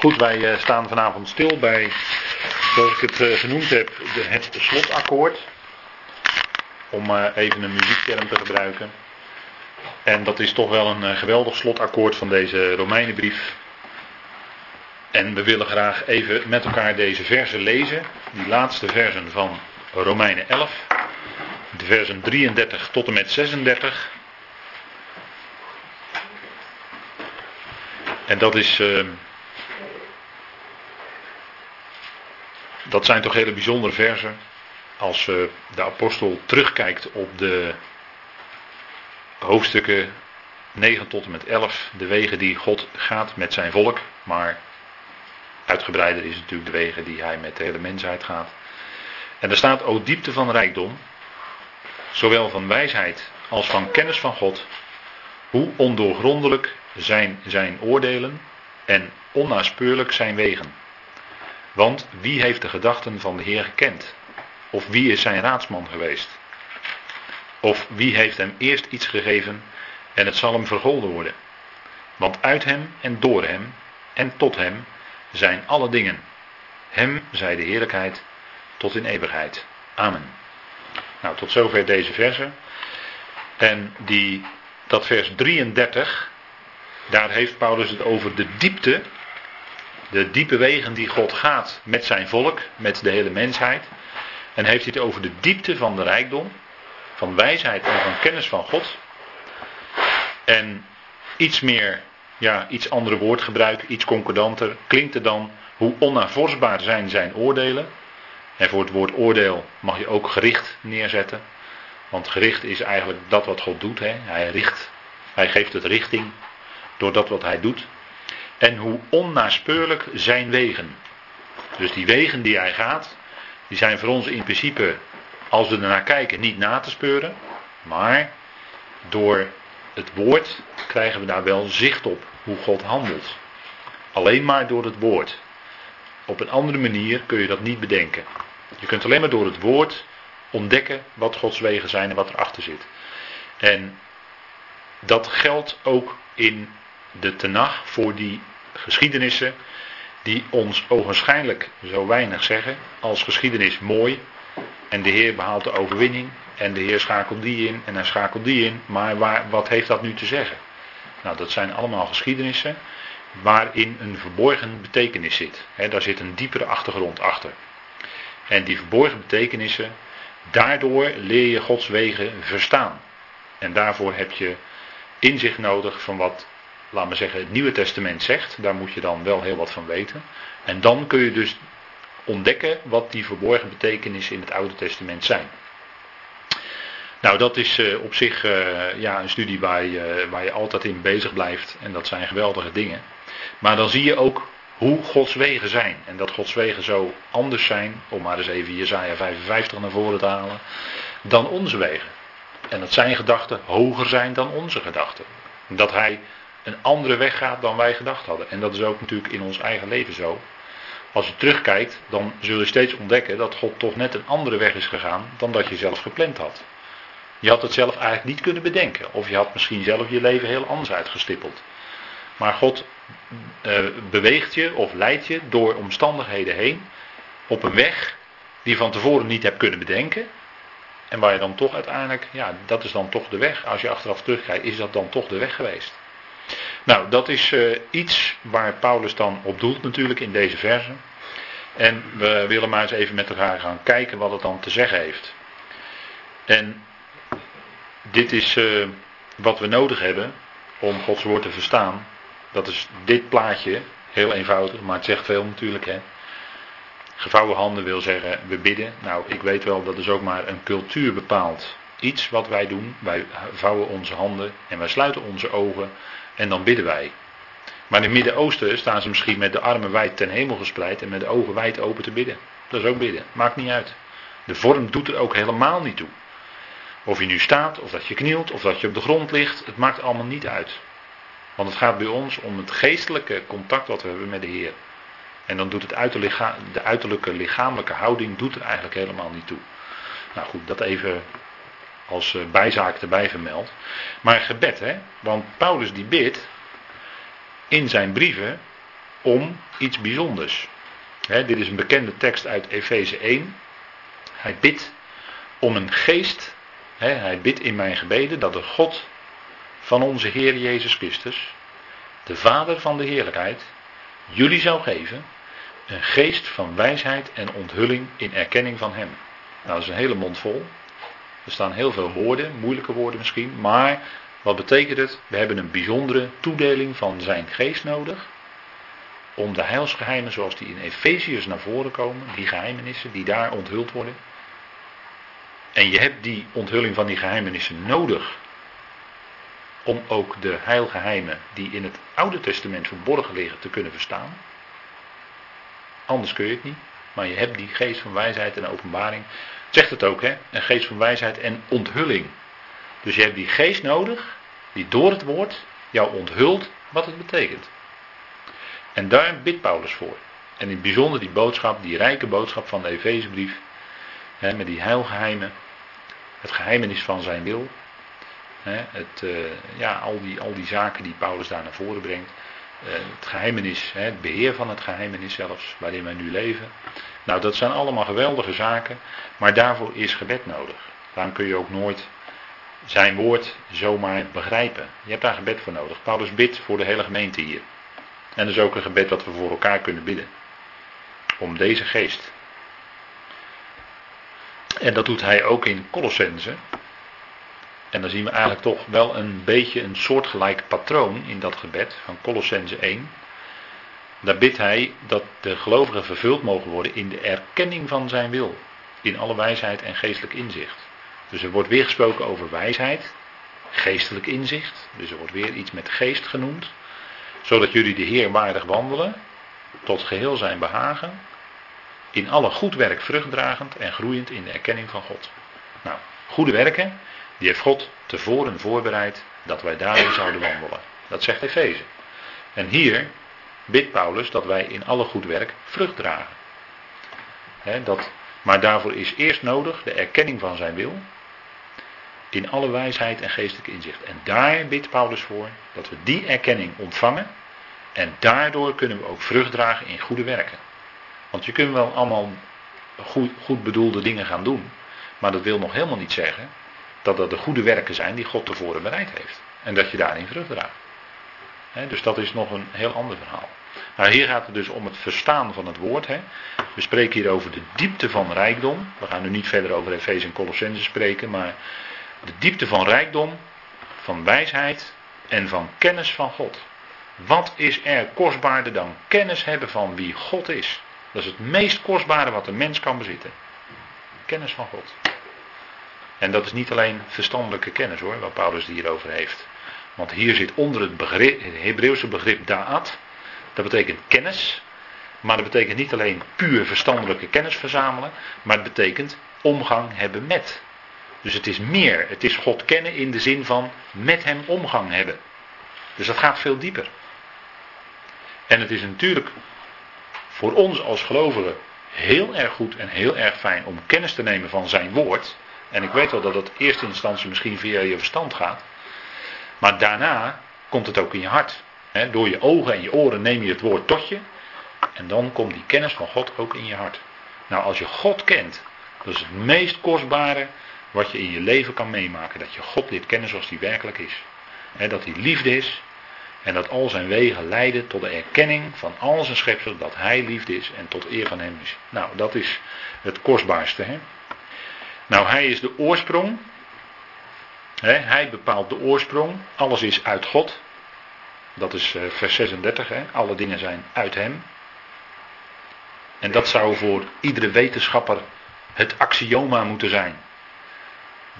Goed, wij eh, staan vanavond stil bij, zoals ik het eh, genoemd heb, het slotakkoord. Om eh, even een muziekterm te gebruiken. En dat is toch wel een geweldig slotakkoord van deze Romeinenbrief. En we willen graag even met elkaar deze versen lezen. Die laatste versen van Romeinen 11. De versen 33 tot en met 36. En dat is. Dat zijn toch hele bijzondere versen. Als uh, de apostel terugkijkt op de hoofdstukken 9 tot en met 11, de wegen die God gaat met zijn volk. Maar uitgebreider is natuurlijk de wegen die hij met de hele mensheid gaat. En er staat, o diepte van rijkdom, zowel van wijsheid als van kennis van God, hoe ondoorgrondelijk zijn zijn oordelen en onnaspeurlijk zijn wegen. Want wie heeft de gedachten van de Heer gekend? Of wie is zijn raadsman geweest? Of wie heeft hem eerst iets gegeven en het zal hem vergolden worden? Want uit hem en door hem en tot hem zijn alle dingen. Hem zij de heerlijkheid tot in eeuwigheid. Amen. Nou, tot zover deze verse. En die, dat vers 33, daar heeft Paulus het over de diepte de diepe wegen die God gaat met zijn volk, met de hele mensheid. En heeft hij het over de diepte van de rijkdom, van wijsheid en van kennis van God. En iets meer, ja, iets andere woordgebruik, iets concordanter, klinkt er dan hoe onnavorsbaar zijn zijn oordelen. En voor het woord oordeel mag je ook gericht neerzetten. Want gericht is eigenlijk dat wat God doet. Hè. Hij richt, hij geeft het richting door dat wat hij doet. En hoe onnaspeurlijk zijn wegen. Dus die wegen die hij gaat, die zijn voor ons in principe, als we ernaar kijken, niet na te speuren. Maar door het woord krijgen we daar wel zicht op hoe God handelt. Alleen maar door het woord. Op een andere manier kun je dat niet bedenken. Je kunt alleen maar door het woord ontdekken wat Gods wegen zijn en wat erachter zit. En dat geldt ook in de tenag voor die geschiedenissen die ons ogenschijnlijk zo weinig zeggen als geschiedenis mooi en de Heer behaalt de overwinning en de Heer schakelt die in en hij schakelt die in, maar waar, wat heeft dat nu te zeggen? Nou, dat zijn allemaal geschiedenissen waarin een verborgen betekenis zit. Daar zit een diepere achtergrond achter. En die verborgen betekenissen, daardoor leer je Gods wegen verstaan. En daarvoor heb je inzicht nodig van wat laat maar zeggen, het Nieuwe Testament zegt. Daar moet je dan wel heel wat van weten. En dan kun je dus ontdekken wat die verborgen betekenissen in het Oude Testament zijn. Nou, dat is uh, op zich uh, ja, een studie waar je, waar je altijd in bezig blijft. En dat zijn geweldige dingen. Maar dan zie je ook hoe Gods wegen zijn. En dat Gods wegen zo anders zijn, om maar eens even Jezaja 55 naar voren te halen, dan onze wegen. En dat zijn gedachten hoger zijn dan onze gedachten. Dat hij een andere weg gaat dan wij gedacht hadden. En dat is ook natuurlijk in ons eigen leven zo. Als je terugkijkt, dan zul je steeds ontdekken dat God toch net een andere weg is gegaan dan dat je zelf gepland had. Je had het zelf eigenlijk niet kunnen bedenken. Of je had misschien zelf je leven heel anders uitgestippeld. Maar God uh, beweegt je of leidt je door omstandigheden heen op een weg die je van tevoren niet hebt kunnen bedenken. En waar je dan toch uiteindelijk, ja, dat is dan toch de weg. Als je achteraf terugkijkt, is dat dan toch de weg geweest. Nou, dat is uh, iets waar Paulus dan op doelt natuurlijk in deze verse. En we willen maar eens even met elkaar gaan kijken wat het dan te zeggen heeft. En dit is uh, wat we nodig hebben om Gods woord te verstaan. Dat is dit plaatje, heel eenvoudig, maar het zegt veel natuurlijk. Hè. Gevouwen handen wil zeggen, we bidden. Nou, ik weet wel, dat is ook maar een cultuur bepaald iets wat wij doen. Wij vouwen onze handen en wij sluiten onze ogen en dan bidden wij. Maar in het Midden-Oosten staan ze misschien met de armen wijd ten hemel gespreid en met de ogen wijd open te bidden. Dat is ook bidden. Maakt niet uit. De vorm doet er ook helemaal niet toe. Of je nu staat, of dat je knielt, of dat je op de grond ligt. Het maakt allemaal niet uit. Want het gaat bij ons om het geestelijke contact wat we hebben met de Heer. En dan doet het de uiterlijke lichamelijke houding doet er eigenlijk helemaal niet toe. Nou goed, dat even als eh, bijzaak erbij vermeld. Maar gebed, hè? Want Paulus die bidt in zijn brieven om iets bijzonders. dit is een bekende tekst uit Efeze 1. Hij bidt om een geest. hij bidt in mijn gebeden dat de God van onze Heer Jezus Christus, de Vader van de heerlijkheid, jullie zou geven een geest van wijsheid en onthulling in erkenning van Hem. Nou, dat is een hele mond vol. Er staan heel veel woorden, moeilijke woorden misschien, maar wat betekent het? We hebben een bijzondere toedeling van zijn geest nodig. Om de heilsgeheimen zoals die in Efeziërs naar voren komen, die geheimenissen die daar onthuld worden. En je hebt die onthulling van die geheimenissen nodig. Om ook de heilgeheimen die in het Oude Testament verborgen liggen te kunnen verstaan. Anders kun je het niet. Maar je hebt die geest van wijsheid en openbaring. Zegt het ook, hè? Een geest van wijsheid en onthulling. Dus je hebt die geest nodig, die door het woord jou onthult wat het betekent. En daar bidt Paulus voor. En in het bijzonder die boodschap, die rijke boodschap van de Efezebrief, met die heilgeheimen, het geheimenis van zijn wil, het, uh, ja, al, die, al die zaken die Paulus daar naar voren brengt, het geheimenis, het beheer van het geheimenis zelfs, waarin wij nu leven. Nou, dat zijn allemaal geweldige zaken, maar daarvoor is gebed nodig. Daarom kun je ook nooit zijn woord zomaar begrijpen. Je hebt daar gebed voor nodig. Paulus bidt voor de hele gemeente hier. En dat is ook een gebed dat we voor elkaar kunnen bidden. Om deze geest. En dat doet hij ook in Colossense. En dan zien we eigenlijk toch wel een beetje een soortgelijk patroon in dat gebed van Colossense 1. Daar bidt hij dat de gelovigen vervuld mogen worden in de erkenning van zijn wil. In alle wijsheid en geestelijk inzicht. Dus er wordt weer gesproken over wijsheid, geestelijk inzicht. Dus er wordt weer iets met geest genoemd. Zodat jullie de Heer waardig wandelen, tot geheel zijn behagen. In alle goed werk vruchtdragend en groeiend in de erkenning van God. Nou, goede werken, die heeft God tevoren voorbereid dat wij daarin zouden wandelen. Dat zegt Efeze. En hier bidt Paulus dat wij in alle goed werk vrucht dragen. dat, maar daarvoor is eerst nodig de erkenning van zijn wil. In alle wijsheid en geestelijk inzicht. En daar bidt Paulus voor dat we die erkenning ontvangen. En daardoor kunnen we ook vrucht dragen in goede werken. Want je kunt wel allemaal goed, goed bedoelde dingen gaan doen. Maar dat wil nog helemaal niet zeggen dat dat de goede werken zijn die God tevoren bereid heeft. En dat je daarin vrucht draagt. dus dat is nog een heel ander verhaal. Nou, hier gaat het dus om het verstaan van het woord. We spreken hier over de diepte van rijkdom. We gaan nu niet verder over Efeze en Colossense spreken, maar de diepte van rijkdom, van wijsheid en van kennis van God. Wat is er kostbaarder dan kennis hebben van wie God is? Dat is het meest kostbare wat een mens kan bezitten. Kennis van God. En dat is niet alleen verstandelijke kennis hoor, wat Paulus hierover heeft. Want hier zit onder het, het Hebreeuwse begrip da'at. Dat betekent kennis. Maar dat betekent niet alleen puur verstandelijke kennis verzamelen. Maar het betekent omgang hebben met. Dus het is meer. Het is God kennen in de zin van met hem omgang hebben. Dus dat gaat veel dieper. En het is natuurlijk voor ons als gelovigen heel erg goed en heel erg fijn om kennis te nemen van zijn woord. En ik weet wel dat dat in eerste instantie misschien via je verstand gaat. Maar daarna komt het ook in je hart. door je ogen en je oren neem je het woord tot je. En dan komt die kennis van God ook in je hart. Nou, als je God kent, dat is het meest kostbare wat je in je leven kan meemaken. Dat je God leert kennen zoals hij werkelijk is. dat hij liefde is. En dat al zijn wegen leiden tot de erkenning van al zijn schepsel dat hij liefde is en tot eer van hem is. Nou, dat is het kostbaarste. Hè? Nou, hij is de oorsprong. hij bepaalt de oorsprong. Alles is uit God. Dat is eh, vers 36. Alle dingen zijn uit hem. En dat zou voor iedere wetenschapper het axioma moeten zijn.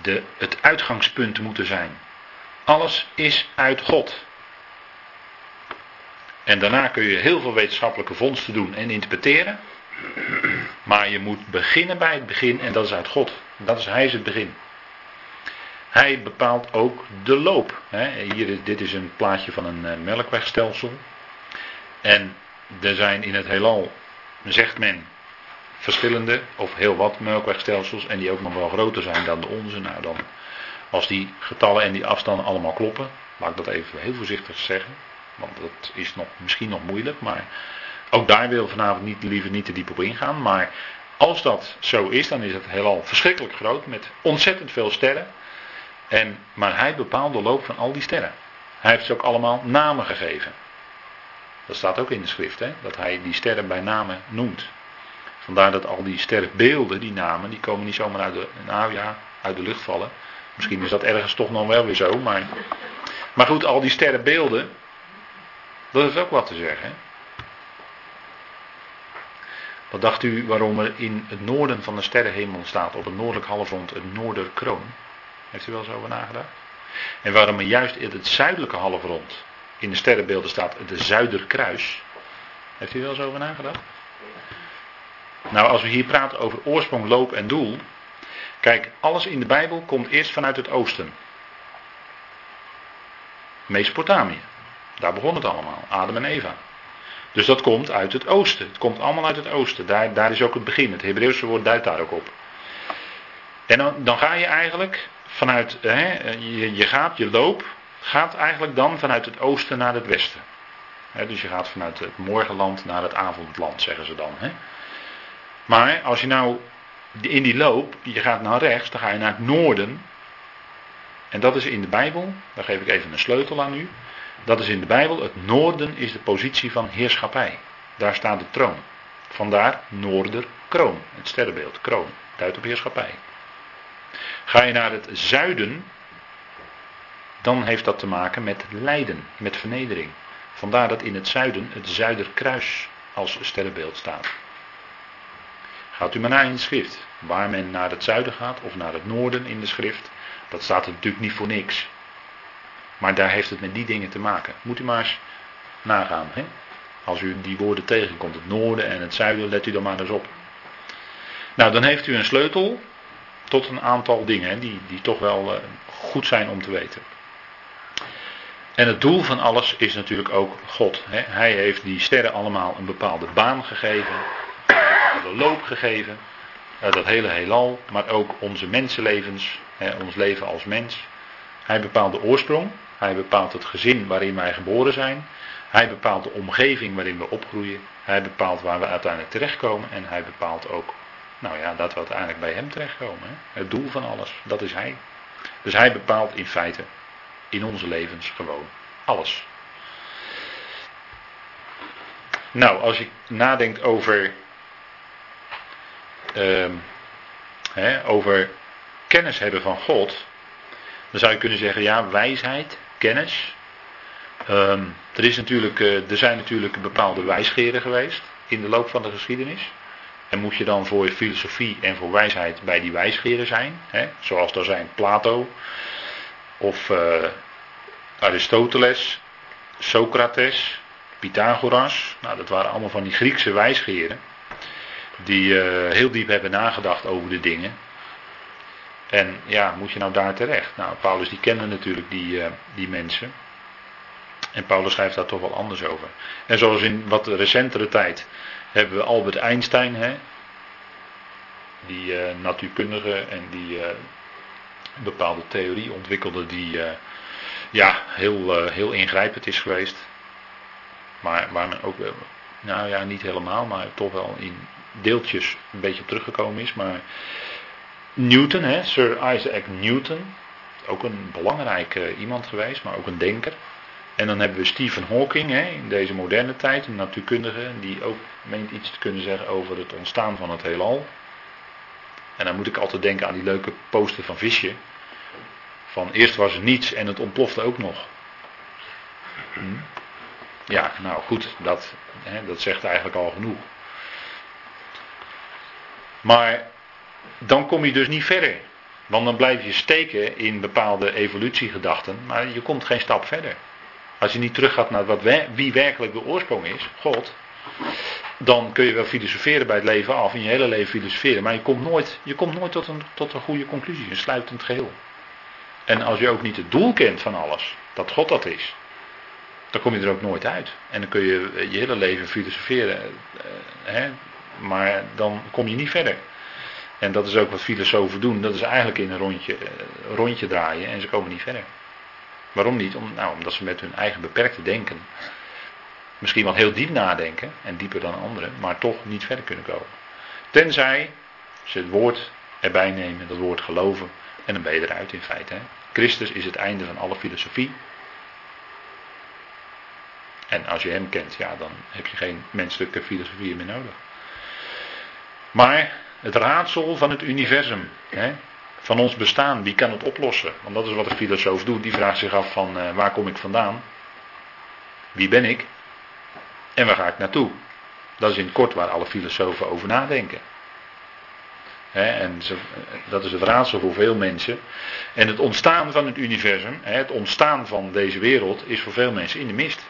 De, het uitgangspunt moeten zijn. Alles is uit God. En daarna kun je heel veel wetenschappelijke vondsten doen en interpreteren. Maar je moet beginnen bij het begin en dat is uit God. Dat is, hij is het begin. Hij bepaalt ook de loop. Hier, dit is een plaatje van een eh, melkwegstelsel. En er zijn in het heelal, zegt men, verschillende of heel wat melkwegstelsels. En die ook nog wel groter zijn dan de onze. Nou dan, als die getallen en die afstanden allemaal kloppen, laat ik dat even heel voorzichtig zeggen. Want dat is nog, misschien nog moeilijk, maar ook daar wil vanavond niet, liever niet te diep op ingaan. Maar als dat zo is, dan is het heelal verschrikkelijk groot met ontzettend veel sterren. En, maar hij bepaalt de loop van al die sterren. Hij heeft ze ook allemaal namen gegeven. Dat staat ook in de schrift, hè? dat hij die sterren bij namen noemt. Vandaar dat al die sterrenbeelden, die namen, die komen niet zomaar uit de, nou uit de lucht vallen. Misschien is dat ergens toch nog wel weer zo, maar. Maar goed, al die sterrenbeelden, dat is ook wat te zeggen. Wat dacht u waarom er in het noorden van de sterrenhemel staat, op het noordelijk halfrond, een noorderkroon? Heeft u wel zo over nagedacht? En waarom er juist in het zuidelijke halfrond in de sterrenbeelden staat het Zuiderkruis? Heeft u wel zo over nagedacht? Nou, als we hier praten over oorsprong, loop en doel. Kijk, alles in de Bijbel komt eerst vanuit het oosten. Mesopotamië. Daar begon het allemaal. Adam en Eva. Dus dat komt uit het oosten. Het komt allemaal uit het oosten. Daar, daar is ook het begin. Het Hebreeuwse woord duidt daar ook op. En dan, dan ga je eigenlijk vanuit, hè, je, je gaat, je loop, gaat eigenlijk dan vanuit het oosten naar het westen. dus je gaat vanuit het morgenland naar het avondland, zeggen ze dan. Maar als je nou in die loop, je gaat naar rechts, dan ga je naar het noorden. En dat is in de Bijbel, daar geef ik even een sleutel aan u. Dat is in de Bijbel, het noorden is de positie van heerschappij. Daar staat de troon. Vandaar noorder kroon, het sterrenbeeld, kroon, duidt op heerschappij. Ga je naar het zuiden, dan heeft dat te maken met lijden, met vernedering. Vandaar dat in het zuiden het Zuiderkruis als sterrenbeeld staat. Gaat u maar naar in de schrift. Waar men naar het zuiden gaat of naar het noorden in de schrift, dat staat er natuurlijk niet voor niks. Maar daar heeft het met die dingen te maken. Moet u maar eens nagaan. Hè? Als u die woorden tegenkomt, het noorden en het zuiden, let u dan maar eens op. Nou, dan heeft u een sleutel tot een aantal dingen die, die toch wel uh, goed zijn om te weten. En het doel van alles is natuurlijk ook God. Hè? Hij heeft die sterren allemaal een bepaalde baan gegeven, een loop gegeven. Uh, dat hele heelal, maar ook onze mensenlevens, hè, ons leven als mens. Hij bepaalt de oorsprong, hij bepaalt het gezin waarin wij geboren zijn. Hij bepaalt de omgeving waarin we opgroeien. Hij bepaalt waar we uiteindelijk terechtkomen. En hij bepaalt ook, nou ja, dat we uiteindelijk bij hem terechtkomen. Hè? Het doel van alles, dat is hij. Dus hij bepaalt in feite in onze levens gewoon alles. Nou, als je nadenkt over, uh, hè, over kennis hebben van God, dan zou je kunnen zeggen, ja, wijsheid, kennis. Ehm, er, is natuurlijk, uh, er zijn natuurlijk bepaalde wijsgeren geweest in de loop van de geschiedenis. En moet je dan voor filosofie en voor wijsheid bij die wijsgeren zijn, hè? zoals er zijn Plato of uh, Aristoteles, Socrates, Pythagoras. Nou, dat waren allemaal van die Griekse wijsgeren die uh, heel diep hebben nagedacht over de dingen. En ja, moet je nou daar terecht? Nou, Paulus die kende natuurlijk die, uh, die mensen. En Paulus schrijft daar toch wel anders over. En zoals in wat recentere tijd hebben we Albert Einstein, hè, die uh, natuurkundige en die een bepaalde theorie ontwikkelde die ja, heel, heel ingrijpend is geweest. Maar waar men ook, nou ja, niet helemaal, maar toch wel in deeltjes een beetje teruggekomen is. Maar Newton, hè, Sir Isaac Newton, ook een belangrijke iemand geweest, maar ook een denker. En dan hebben we Stephen Hawking hè, in deze moderne tijd, een natuurkundige, die ook meent iets te kunnen zeggen over het ontstaan van het heelal. En dan moet ik altijd denken aan die leuke poster van Visje. Van eerst was er niets en het ontplofte ook nog. Hm? Ja, nou goed, dat, hè, dat zegt eigenlijk al genoeg. Maar dan kom je dus niet verder. Want dan blijf je steken in bepaalde evolutiegedachten, maar je komt geen stap verder. Als je niet teruggaat naar wat, wie werkelijk de oorsprong is, God, dan kun je wel filosoferen bij het leven af, in je hele leven filosoferen, maar je komt nooit, je komt nooit tot, een, tot een goede conclusie, een sluitend geheel. En als je ook niet het doel kent van alles, dat God dat is, dan kom je er ook nooit uit. En dan kun je je hele leven filosoferen, eh, hè, maar dan kom je niet verder. En dat is ook wat filosofen doen. Dat is eigenlijk in een rondje, eh, rondje draaien en ze komen niet verder. Waarom niet? Om, nou, omdat ze met hun eigen beperkte denken misschien wel heel diep nadenken en dieper dan anderen, maar toch niet verder kunnen komen. Tenzij ze het woord erbij nemen, dat woord geloven, en dan ben je eruit in feite. Christus is het einde van alle filosofie. En als je hem kent, ja, dan heb je geen menselijke filosofie meer nodig. Maar het raadsel van het universum, hè, van ons bestaan, wie kan het oplossen? Want dat is wat de filosoof doet. Die vraagt zich af van uh, waar kom ik vandaan? Wie ben ik? En waar ga ik naartoe? Dat is in het kort waar alle filosofen over nadenken. en dat is het raadsel voor veel mensen. En het ontstaan van het universum, het ontstaan van deze wereld, is voor veel mensen in de mist.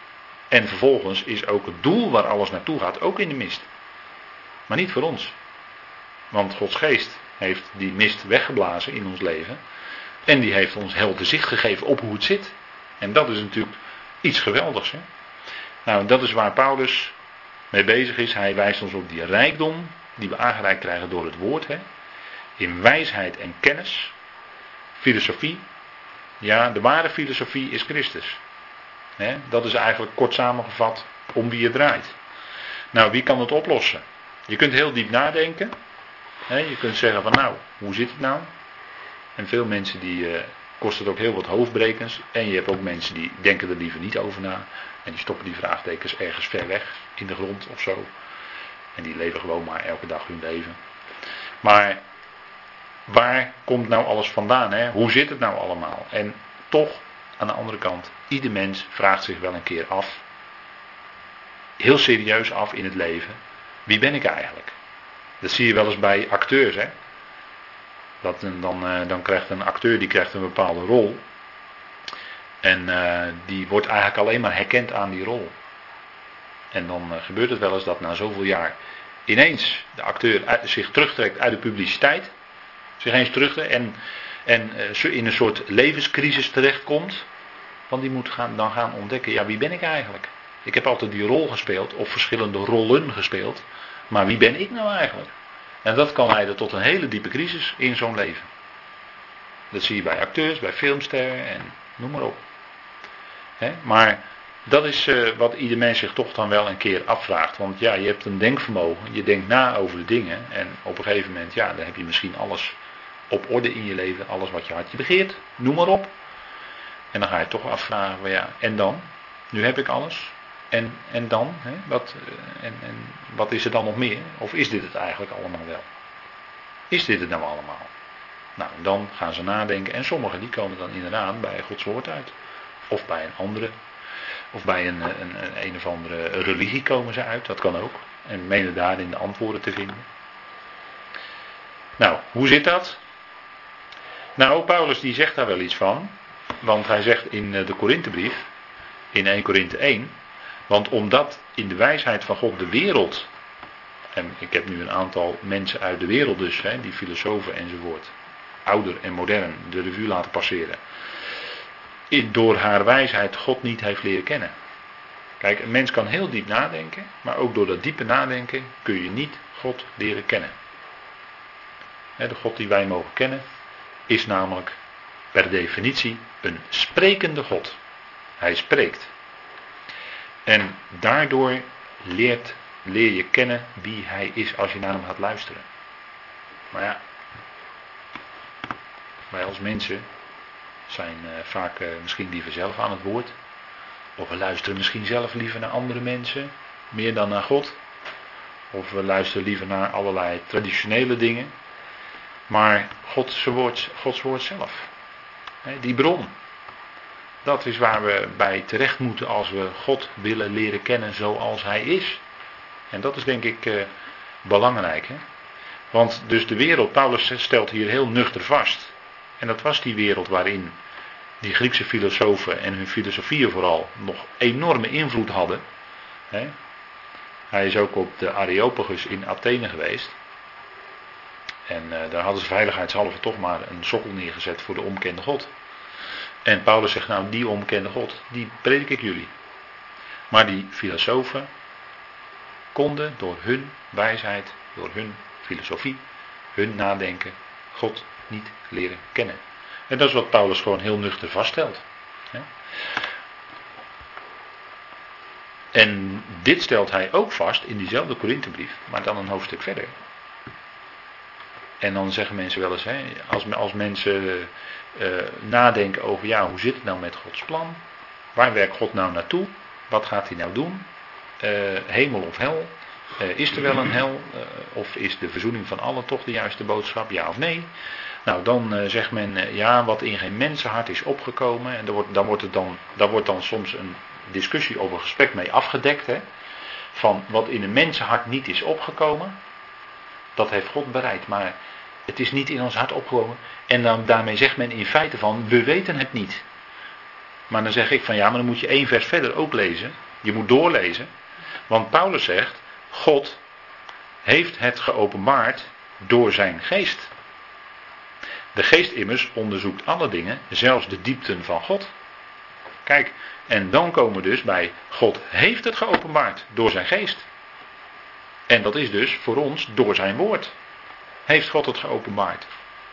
En vervolgens is ook het doel waar alles naartoe gaat ook in de mist. Maar niet voor ons. Want Gods geest heeft die mist weggeblazen in ons leven. En die heeft ons helder zicht gegeven op hoe het zit. En dat is natuurlijk iets geweldigs. Hè? Nou, dat is waar Paulus mee bezig is. Hij wijst ons op die rijkdom die we aangereikt krijgen door het woord. Hè? In wijsheid en kennis. Filosofie. Ja, de ware filosofie is Christus. Hè? Dat is eigenlijk kort samengevat om wie het draait. Nou, wie kan het oplossen? Je kunt heel diep nadenken. Je kunt zeggen van nou, hoe zit het nou? En veel mensen die uh, kost het ook heel wat hoofdbrekens. En je hebt ook mensen die denken er liever niet over na. En die stoppen die vraagtekens ergens ver weg in de grond of zo. En die leven gewoon maar elke dag hun leven. Maar waar komt nou alles vandaan? Hè? Hoe zit het nou allemaal? En toch, aan de andere kant, ieder mens vraagt zich wel een keer af. Heel serieus af in het leven. Wie ben ik eigenlijk? Dat zie je wel eens bij acteurs. Hè? Dat, dan, eh, dan krijgt een acteur die krijgt een bepaalde rol. En uh, die wordt eigenlijk alleen maar herkend aan die rol. En dan uh, gebeurt het wel eens dat na zoveel jaar ineens de acteur zich terugtrekt uit de publiciteit. Zich eens terugtrekt en, en uh, in een soort levenscrisis terechtkomt. Want die moet gaan, dan gaan ontdekken, ja wie ben ik eigenlijk? Ik heb altijd die rol gespeeld, of verschillende rollen gespeeld. Maar wie ben ik nou eigenlijk? En dat kan leiden tot een hele diepe crisis in zo'n leven. Dat zie je bij acteurs, bij filmsterren en noem maar op. Maar dat is uh, wat ieder mens zich toch dan wel een keer afvraagt. Want ja, je hebt een denkvermogen, je denkt na over de dingen. En op een gegeven moment, ja, dan heb je misschien alles op orde in je leven, alles wat je hartje begeert, noem maar op. En dan ga je toch afvragen, ja, en dan? Nu heb ik alles. En, en dan? Hè? Wat, eh, en, en wat is er dan nog meer? Of is dit het eigenlijk allemaal wel? Is dit het nou allemaal? Nou, dan gaan ze nadenken. En sommigen die komen dan inderdaad bij Gods woord uit. Of bij een andere. Of bij een, een, een, een of andere religie komen ze uit. Dat kan ook. En menen daarin de antwoorden te vinden. Nou, hoe zit dat? Nou, Paulus die zegt daar wel iets van. Want hij zegt in eh, de Korinthebrief, in 1 Korinthe 1. Want omdat in de wijsheid van God de wereld. En ik heb nu een aantal mensen uit de wereld dus, hè, die filosofen enzovoort. Ouder en modern de revue laten passeren door haar wijsheid God niet heeft leren kennen. Kijk, een mens kan heel diep nadenken, maar ook door dat diepe nadenken kun je niet God leren kennen. De God die wij mogen kennen is namelijk per definitie een sprekende God. Hij spreekt. En daardoor leert, leer je kennen wie hij is als je naar hem gaat luisteren. Maar ja, wij als mensen zijn uh, vaak uh, misschien liever zelf aan het woord. Of we luisteren misschien zelf liever naar andere mensen, meer dan naar God. Of we luisteren liever naar allerlei traditionele dingen. Maar Gods woord, Gods woord zelf, die bron, dat is waar we bij terecht moeten als we God willen leren kennen zoals Hij is. En dat is denk ik uh, belangrijk. Hè? Want dus de wereld, Paulus stelt hier heel nuchter vast. En dat was die wereld waarin die Griekse filosofen en hun filosofieën vooral nog enorme invloed hadden. Hij is ook op de Areopagus in Athene geweest. En uh, daar hadden ze veiligheidshalve toch maar een sokkel neergezet voor de onbekende God. En Paulus zegt nou, die onbekende God, die predik ik jullie. Maar die filosofen konden door hun wijsheid, door hun filosofie, hun nadenken, God niet leren kennen. En dat is wat Paulus gewoon heel nuchter vaststelt. En dit stelt hij ook vast in diezelfde Korinthebrief, maar dan een hoofdstuk verder. En dan zeggen mensen wel eens, hè, als, als mensen uh, nadenken over, ja, hoe zit het nou met Gods plan? Waar werkt God nou naartoe? Wat gaat hij nou doen? Uh, hemel of hel? Uh, is er wel een hel? of is de verzoening van allen toch de juiste boodschap? Ja of nee? Nou, dan zegt men, ja, wat in geen mensenhart is opgekomen. En dan wordt, dan wordt, het dan, daar wordt dan soms een discussie of een gesprek mee afgedekt. Hè, van wat in een mensenhart niet is opgekomen, dat heeft God bereid. Maar het is niet in ons hart opgekomen. En dan, daarmee zegt men in feite van, we weten het niet. Maar dan zeg ik van ja, maar dan moet je één vers verder ook lezen. Je moet doorlezen. Want Paulus zegt, God heeft het geopenbaard door zijn geest. De geest immers onderzoekt alle dingen, zelfs de diepten van God. Kijk, en dan komen we dus bij God heeft het geopenbaard door zijn geest. En dat is dus voor ons door zijn woord. Heeft God het geopenbaard.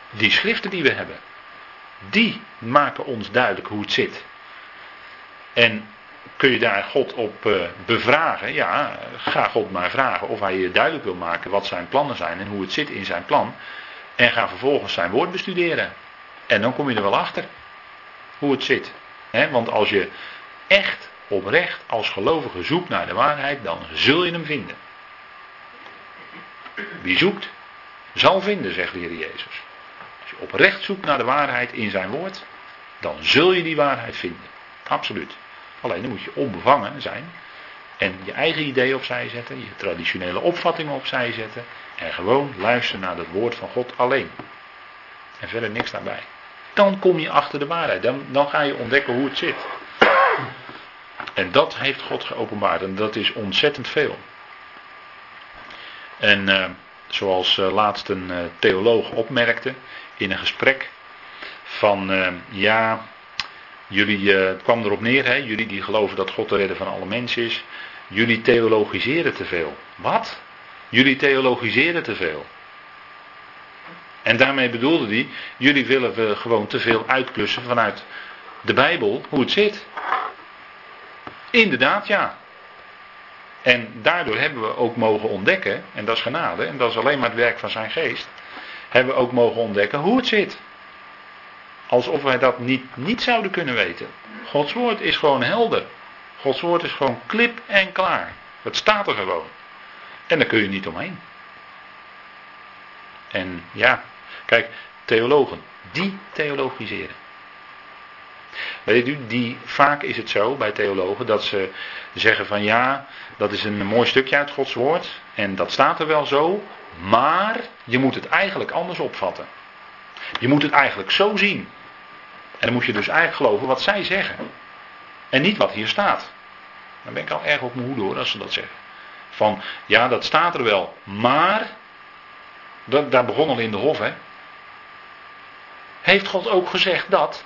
Die schriften die we hebben, die maken ons duidelijk hoe het zit. En kun je daar God op uh, bevragen? Ja, ga God maar vragen of hij je duidelijk wil maken wat zijn plannen zijn en hoe het zit in zijn plan. En ga vervolgens zijn woord bestuderen. En dan kom je er wel achter hoe het zit. want als je echt oprecht als gelovige zoekt naar de waarheid, dan zul je hem vinden. Wie zoekt, zal vinden, zegt de Jezus. Als je oprecht zoekt naar de waarheid in zijn woord, dan zul je die waarheid vinden. Absoluut. Alleen dan moet je onbevangen zijn en je eigen ideeën opzij zetten, je traditionele opvattingen opzij zetten en gewoon luisteren naar het woord van God alleen. En verder niks daarbij. Dan kom je achter de waarheid. Dan, dan ga je ontdekken hoe het zit. En dat heeft God geopenbaard. En dat is ontzettend veel. En uh, zoals uh, laatst een uh, theoloog opmerkte in een gesprek. Van ja, jullie, het kwam erop neer, hè, jullie die geloven dat God de redder van alle mensen is. Jullie theologiseren te veel. Wat? Jullie theologiseren te veel. En daarmee bedoelde hij, jullie willen we gewoon te veel uitklussen vanuit de Bijbel, hoe het zit. Inderdaad, ja. En daardoor hebben we ook mogen ontdekken, en dat is genade, en dat is alleen maar het werk van zijn geest, hebben we ook mogen ontdekken hoe het zit. Alsof wij dat niet, niet zouden kunnen weten. Gods woord is gewoon helder. Gods woord is gewoon klip en klaar. Het staat er gewoon. En daar kun je niet omheen. En ja, kijk, theologen, die theologiseren. Weet u, die, vaak is het zo bij theologen dat ze zeggen van ja, dat is een mooi stukje uit Gods woord en dat staat er wel zo, maar je moet het eigenlijk anders opvatten. Je moet het eigenlijk zo zien. En dan moet je dus eigenlijk geloven wat zij zeggen. En niet wat hier staat. Dan ben ik al erg op mijn hoede hoor als ze dat zeggen. Van ja, dat staat er wel, maar. Dat, daar begon al in de hof hè. Heeft God ook gezegd dat?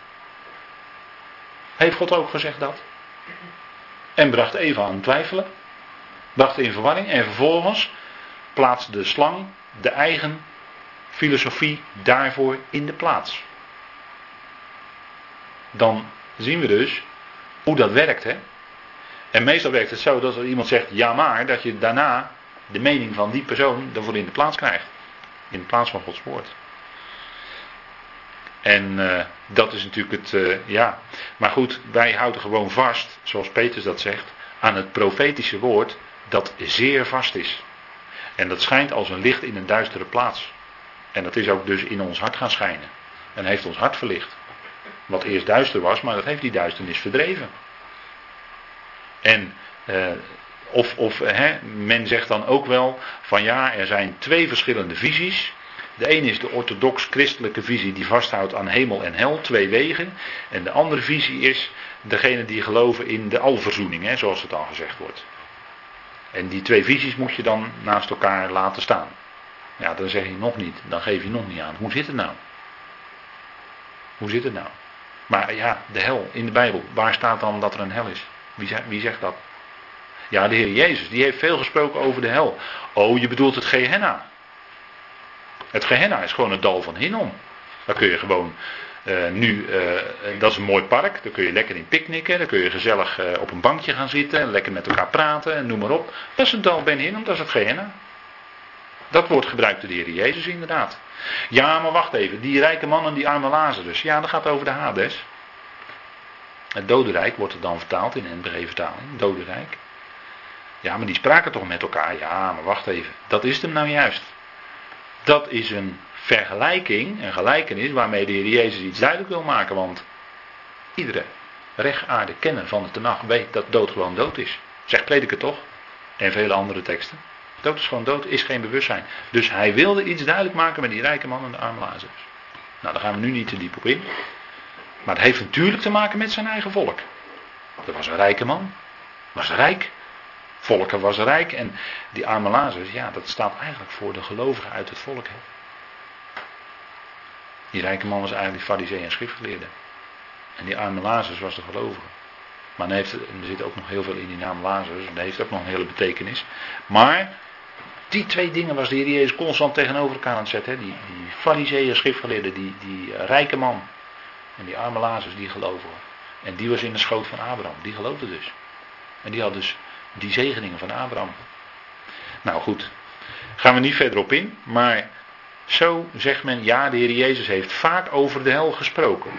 Heeft God ook gezegd dat? En bracht Eva aan het twijfelen. Bracht in verwarring. En vervolgens plaatste de slang de eigen filosofie daarvoor in de plaats. Dan zien we dus hoe dat werkt. Hè? En meestal werkt het zo dat als iemand zegt ja maar, dat je daarna de mening van die persoon ervoor in de plaats krijgt. In plaats van Gods woord. En uh, dat is natuurlijk het, uh, ja. Maar goed, wij houden gewoon vast, zoals Petrus dat zegt, aan het profetische woord dat zeer vast is. En dat schijnt als een licht in een duistere plaats. En dat is ook dus in ons hart gaan schijnen. En heeft ons hart verlicht. Wat eerst duister was, maar dat heeft die duisternis verdreven. En uh, of, of hè, men zegt dan ook wel van ja, er zijn twee verschillende visies. De ene is de orthodox-christelijke visie die vasthoudt aan hemel en hel, twee wegen. En de andere visie is degene die geloven in de alverzoening, hè, zoals het al gezegd wordt. En die twee visies moet je dan naast elkaar laten staan. Ja, dan zeg je nog niet, dan geef je nog niet aan. Hoe zit het nou? Hoe zit het nou? Maar ja, de hel in de Bijbel, waar staat dan dat er een hel is? Wie zegt, wie zegt dat? Ja, de Heer Jezus, die heeft veel gesproken over de hel. Oh, je bedoelt het Gehenna. Het Gehenna is gewoon het dal van Hinnom. Dan kun je gewoon uh, nu, uh, dat is een mooi park, daar kun je lekker in picknicken, daar kun je gezellig op een bankje gaan zitten, lekker met elkaar praten, noem maar op. Dat is het dal Ben Hinnom, dat is het Gehenna. Dat wordt gebruikt door de Heer Jezus inderdaad. Ja, maar wacht even, die rijke man en die arme Lazarus, ja, dat gaat over de Hades. Het dodenrijk wordt er dan vertaald in NBG-vertaling, dodenrijk. Ja, maar die spraken toch met elkaar? Ja, maar wacht even, dat is hem nou juist. Dat is een vergelijking, een gelijkenis waarmee de Heer Jezus iets duidelijk wil maken. Want iedere rechaarde kenner van de Tenach weet dat dood gewoon dood is. Zegt prediker toch? En vele andere teksten. Dood is gewoon dood, is geen bewustzijn. Dus hij wilde iets duidelijk maken met die rijke man en de arme Lazarus. Nou, daar gaan we nu niet te diep op in. Maar het heeft natuurlijk te maken met zijn eigen volk. Dat was een rijke man. Was rijk. Volken was rijk. En die arme Lazarus, ja, dat staat eigenlijk voor de gelovigen uit het volk. Hè. Die rijke man was eigenlijk farisee en schriftgeleerde. En die arme Lazarus was de gelovige. Maar heeft, er zit ook nog heel veel in die naam Lazarus. Dat heeft ook nog een hele betekenis. Maar die twee dingen was de Heer Jezus constant tegenover elkaar aan het zetten. Die, die fariseeën, schriftgeleerde, die, die rijke man. En die arme Lazarus, die gelovige. En die was in de schoot van Abraham. Die geloofde dus. En die had dus die zegeningen van Abraham. Nou goed, gaan we niet verder op in. Maar zo zegt men, ja, de Heer Jezus heeft vaak over de hel gesproken.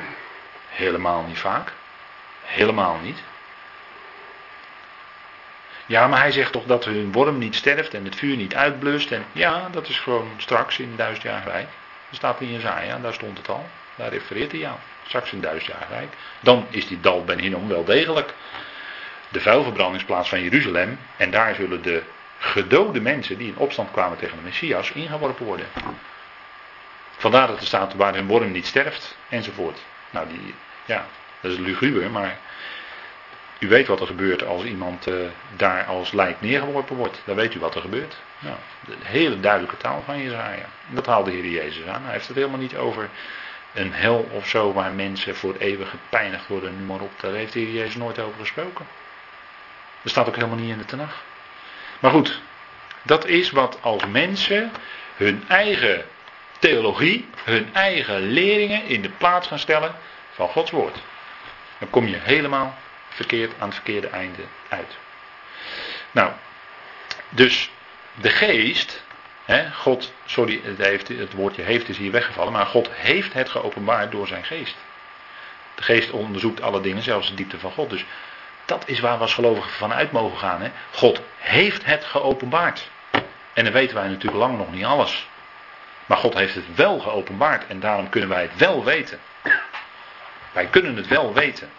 Helemaal niet vaak. Helemaal niet. Ja, maar hij zegt toch dat hun worm niet sterft en het vuur niet uitblust. En ja, dat is gewoon straks in duizend jaar rijk. Dat staat in Jezaja, daar stond het al. Daar refereert hij aan. Straks in duizend jaar rijk. Dan is die dal Ben Hinnom wel degelijk de vuilverbrandingsplaats van Jeruzalem. En daar zullen de gedode mensen die in opstand kwamen tegen de Messias ingeworpen worden. Vandaar dat er staat waar hun worm niet sterft, enzovoort. Nou, die, ja, dat is luguber, maar u weet wat er gebeurt als iemand uh, daar als lijk neergeworpen wordt. Dan weet u wat er gebeurt. Nou, de hele duidelijke taal van Jezaja. Dat haalde de Heer Jezus aan. Hij heeft het helemaal niet over een hel of zo waar mensen voor eeuwig gepijnigd worden, noem maar op. Daar heeft de Heer Jezus nooit over gesproken. Dat staat ook helemaal niet in de Tenach. Maar goed, dat is wat als mensen hun eigen theologie, hun eigen leringen in de plaats gaan stellen van Gods woord. Dan kom je helemaal verkeerd aan het verkeerde einde uit. Nou, dus de geest, hè, God, sorry, het, heeft, het woordje heeft is hier weggevallen, maar God heeft het geopenbaard door zijn geest. De geest onderzoekt alle dingen, zelfs de diepte van God. Dus dat is waar we als gelovigen vanuit mogen gaan. Hè? God heeft het geopenbaard. En dan weten wij natuurlijk lang nog niet alles. Maar God heeft het wel geopenbaard en daarom kunnen wij het wel weten. Wij kunnen het wel weten.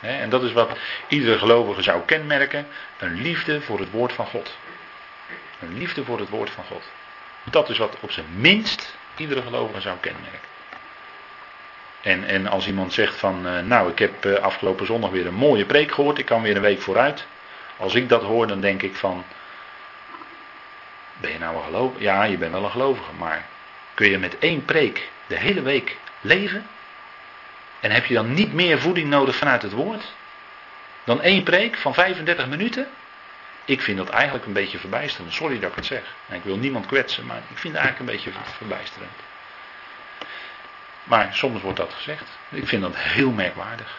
En dat is wat iedere gelovige zou kenmerken: een liefde voor het woord van God. Een liefde voor het woord van God. Dat is wat op zijn minst iedere gelovige zou kenmerken. En, en als iemand zegt van, eh, nou ik heb eh, afgelopen zondag weer een mooie preek gehoord, ik kan weer een week vooruit. Als ik dat hoor, dan denk ik van, ben je nou een gelovige? Ja, je bent wel een gelovige, maar kun je met één preek de hele week leven? En heb je dan niet meer voeding nodig vanuit het woord? Dan één preek van 35 minuten? Ik vind dat eigenlijk een beetje verbijsterend. Sorry dat ik het zeg. Ik wil niemand kwetsen, maar ik vind het eigenlijk een beetje verbijsterend. Maar soms wordt dat gezegd. Ik vind dat heel merkwaardig.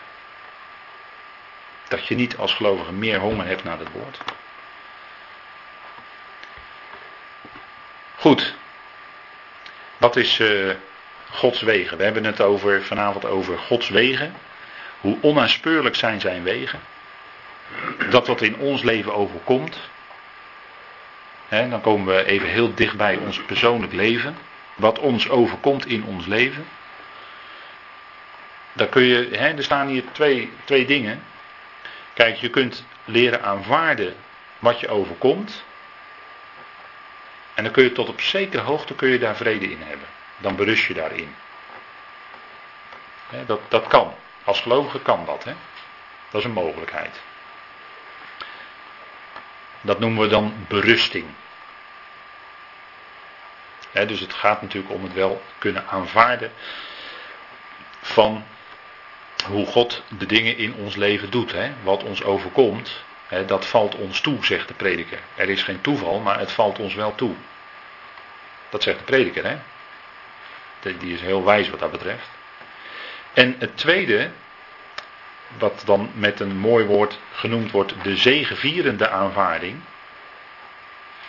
Dat je niet als gelovige meer honger hebt naar het woord. Goed. Wat is uh, Gods wegen? We hebben het over, vanavond over Gods wegen. Hoe onaanspeurlijk zijn zijn wegen. Dat wat in ons leven overkomt. Dan komen we even heel dicht bij ons persoonlijk leven. Wat ons overkomt in ons leven. Daar kun je, hè, er staan hier twee, twee dingen. Kijk, je kunt leren aanvaarden wat je overkomt. En dan kun je tot op zekere hoogte kun je daar vrede in hebben. Dan berust je daarin. dat, dat kan. Als gelovige kan dat. Hè? Dat is een mogelijkheid. Dat noemen we dan berusting. dus het gaat natuurlijk om het wel kunnen aanvaarden van hoe God de dingen in ons leven doet. Wat ons overkomt, dat valt ons toe, zegt de prediker. Er is geen toeval, maar het valt ons wel toe. Dat zegt de prediker, hè? Die is heel wijs wat dat betreft. En het tweede, wat dan met een mooi woord genoemd wordt, de zegevierende aanvaarding.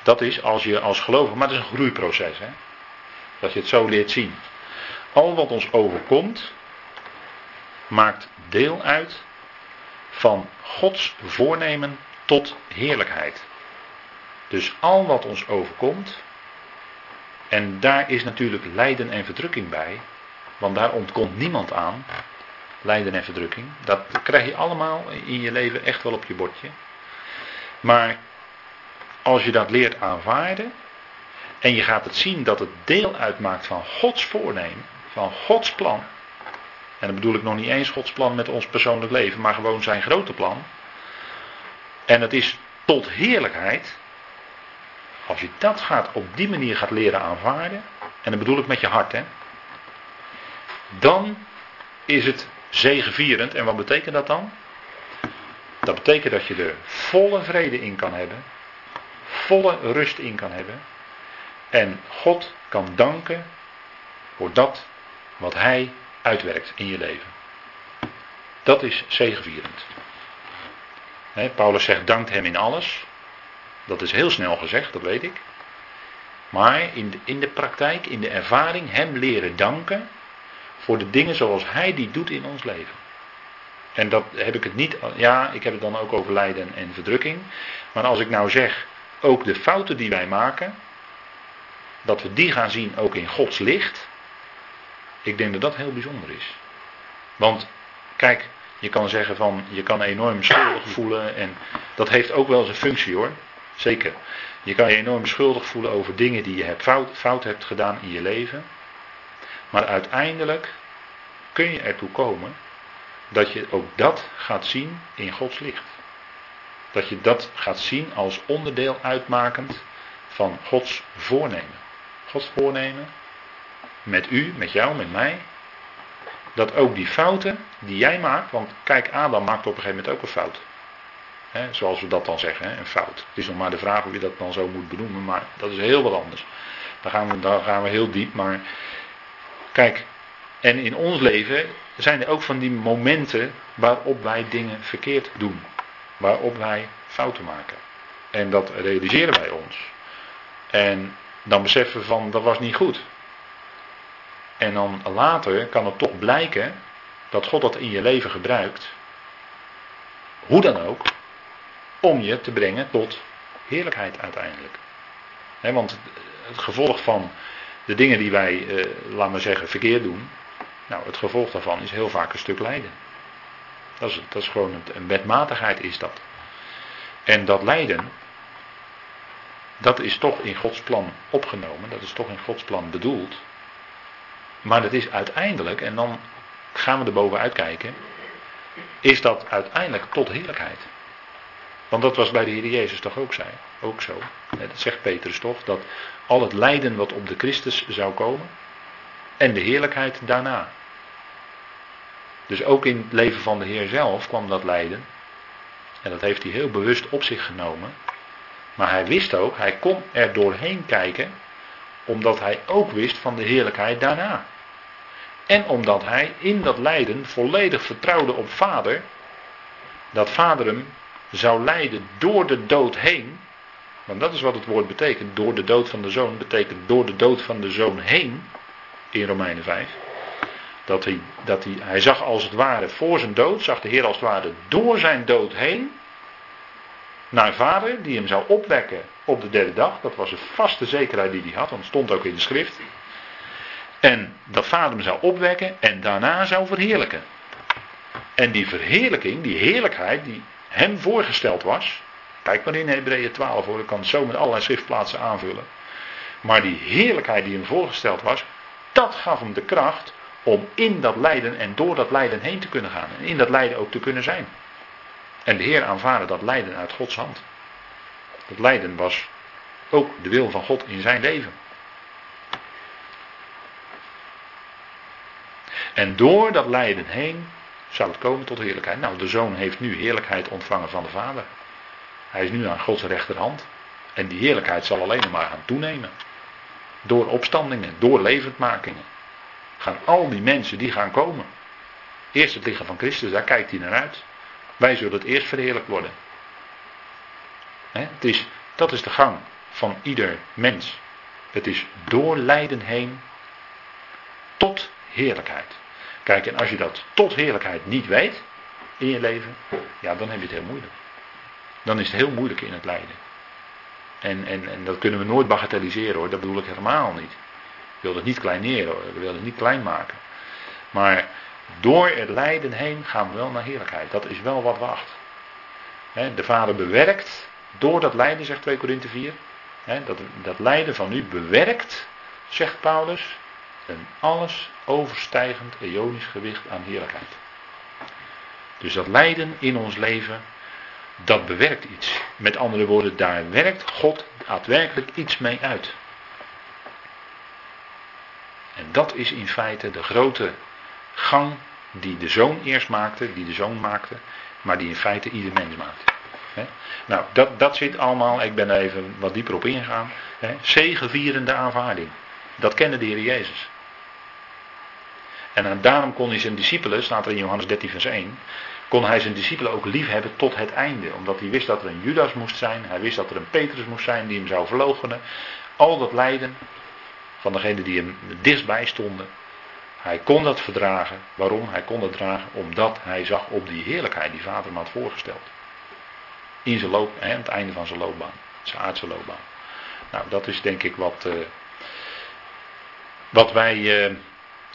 Dat is als je als gelovige, maar dat is een groeiproces. Hè? Dat je het zo leert zien. Al wat ons overkomt, maakt deel uit van Gods voornemen tot heerlijkheid. Dus al wat ons overkomt, en daar is natuurlijk lijden en verdrukking bij, want daar ontkomt niemand aan, lijden en verdrukking. Dat krijg je allemaal in je leven echt wel op je bordje. Maar als je dat leert aanvaarden en je gaat het zien dat het deel uitmaakt van Gods voornemen, van Gods plan. En dan bedoel ik nog niet eens Gods plan met ons persoonlijk leven, maar gewoon zijn grote plan. En het is tot heerlijkheid. Als je dat gaat op die manier gaat leren aanvaarden, en dan bedoel ik met je hart, hè, dan is het zegevierend. En wat betekent dat dan? Dat betekent dat je er volle vrede in kan hebben, volle rust in kan hebben, en God kan danken voor dat wat Hij uitwerkt in je leven. Dat is zegevierend. Paulus zegt dankt Hem in alles. Dat is heel snel gezegd, dat weet ik. Maar in de, in de praktijk, in de ervaring, Hem leren danken voor de dingen zoals Hij die doet in ons leven. En dat heb ik het niet, ja, ik heb het dan ook over lijden en verdrukking. Maar als ik nou zeg, ook de fouten die wij maken, dat we die gaan zien ook in Gods licht. Ik denk dat dat heel bijzonder is. Want kijk, je kan zeggen van je kan enorm schuldig voelen en dat heeft ook wel zijn functie hoor. Zeker. Je kan je enorm schuldig voelen over dingen die je hebt fout, fout hebt gedaan in je leven. Maar uiteindelijk kun je ertoe komen dat je ook dat gaat zien in Gods licht. Dat je dat gaat zien als onderdeel uitmakend van Gods voornemen. Gods voornemen met u, met jou, met mij. Dat ook die fouten die jij maakt, want kijk, Adam maakt op een gegeven moment ook een fout. zoals we dat dan zeggen, een fout. Het is nog maar de vraag hoe je dat dan zo moet benoemen, maar dat is heel wat anders. Daar gaan we, daar gaan we heel diep, maar kijk, en in ons leven zijn er ook van die momenten waarop wij dingen verkeerd doen. Waarop wij fouten maken. En dat realiseren wij ons. En dan beseffen we van dat was niet goed. En dan later kan het toch blijken dat God dat in je leven gebruikt. Hoe dan ook. Om je te brengen tot heerlijkheid uiteindelijk. want het gevolg van de dingen die wij, eh, laten we zeggen, verkeerd doen. Nou, het gevolg daarvan is heel vaak een stuk lijden. Dat is, dat is gewoon een wetmatigheid is dat. En dat lijden, dat is toch in Gods plan opgenomen, dat is toch in Gods plan bedoeld. Maar dat is uiteindelijk, en dan gaan we er bovenuit kijken, is dat uiteindelijk tot heerlijkheid. Want dat was bij de Heer Jezus toch ook, zei, ook zo. Dat zegt Petrus toch, dat al het lijden wat op de Christus zou komen en de heerlijkheid daarna. Dus ook in het leven van de Heer zelf kwam dat lijden. En dat heeft hij heel bewust op zich genomen. Maar hij wist ook, hij kon er doorheen kijken, omdat hij ook wist van de heerlijkheid daarna. En omdat hij in dat lijden volledig vertrouwde op vader, dat vader hem zou leiden door de dood heen. Want dat is wat het woord betekent. Door de dood van de zoon betekent door de dood van de zoon heen. In Romeinen 5. Dat hij, dat hij, hij zag als het ware voor zijn dood, zag de Heer als het ware door zijn dood heen naar vader die hem zou opwekken op de derde dag. Dat was een vaste zekerheid die hij had, want het stond ook in de schrift. En dat vader hem zou opwekken en daarna zou verheerlijken. En die verheerlijking, die heerlijkheid die hem voorgesteld was. Kijk maar in Hebreeën 12 hoor, ik kan het zo met allerlei schriftplaatsen aanvullen. Maar die heerlijkheid die hem voorgesteld was, dat gaf hem de kracht om in dat lijden en door dat lijden heen te kunnen gaan. En in dat lijden ook te kunnen zijn. En de Heer aanvaarde dat lijden uit Gods hand. Dat lijden was ook de wil van God in zijn leven. En door dat lijden heen zou het komen tot heerlijkheid. Nou, de zoon heeft nu heerlijkheid ontvangen van de vader. Hij is nu aan Gods rechterhand. En die heerlijkheid zal alleen maar gaan toenemen. Door opstandingen, door levendmakingen. gaan al die mensen die gaan komen. Eerst het lichaam van Christus, daar kijkt hij naar uit. Wij zullen het eerst verheerlijk worden. Het is, dat is de gang van ieder mens. Het is door lijden heen tot heerlijkheid. Kijk, en als je dat tot heerlijkheid niet weet in je leven, ja, dan heb je het heel moeilijk. Dan is het heel moeilijk in het lijden. En, en, en dat kunnen we nooit bagatelliseren hoor, dat bedoel ik helemaal niet. Ik wil het niet kleineren hoor, ik wil het niet klein maken. Maar door het lijden heen gaan we wel naar heerlijkheid. Dat is wel wat wacht. De Vader bewerkt door dat lijden, zegt 2 Korinthe 4. Dat, dat lijden van u bewerkt, zegt Paulus, een alles overstijgend eonisch gewicht aan heerlijkheid. Dus dat lijden in ons leven, dat bewerkt iets. Met andere woorden, daar werkt God daadwerkelijk iets mee uit. En dat is in feite de grote gang die de zoon eerst maakte, die de zoon maakte, maar die in feite ieder mens Nou, dat, dat zit allemaal, ik ben even wat dieper op ingegaan. Zegevierende aanvaarding. Dat kende de Heer Jezus. En daarom kon hij zijn discipelen, staat er in Johannes 13 vers 1, kon hij zijn discipelen ook lief hebben tot het einde. Omdat hij wist dat er een Judas moest zijn, hij wist dat er een Petrus moest zijn die hem zou verloochenen. Al dat lijden van degenen die hem dichtstbij stonden. Hij kon dat verdragen. Waarom? Hij kon dat dragen omdat hij zag op die heerlijkheid die vader hem had voorgesteld. In zijn loop, hè, aan het einde van zijn loopbaan. Zijn aardse loopbaan. Nou, dat is denk ik wat, uh, wat wij uh,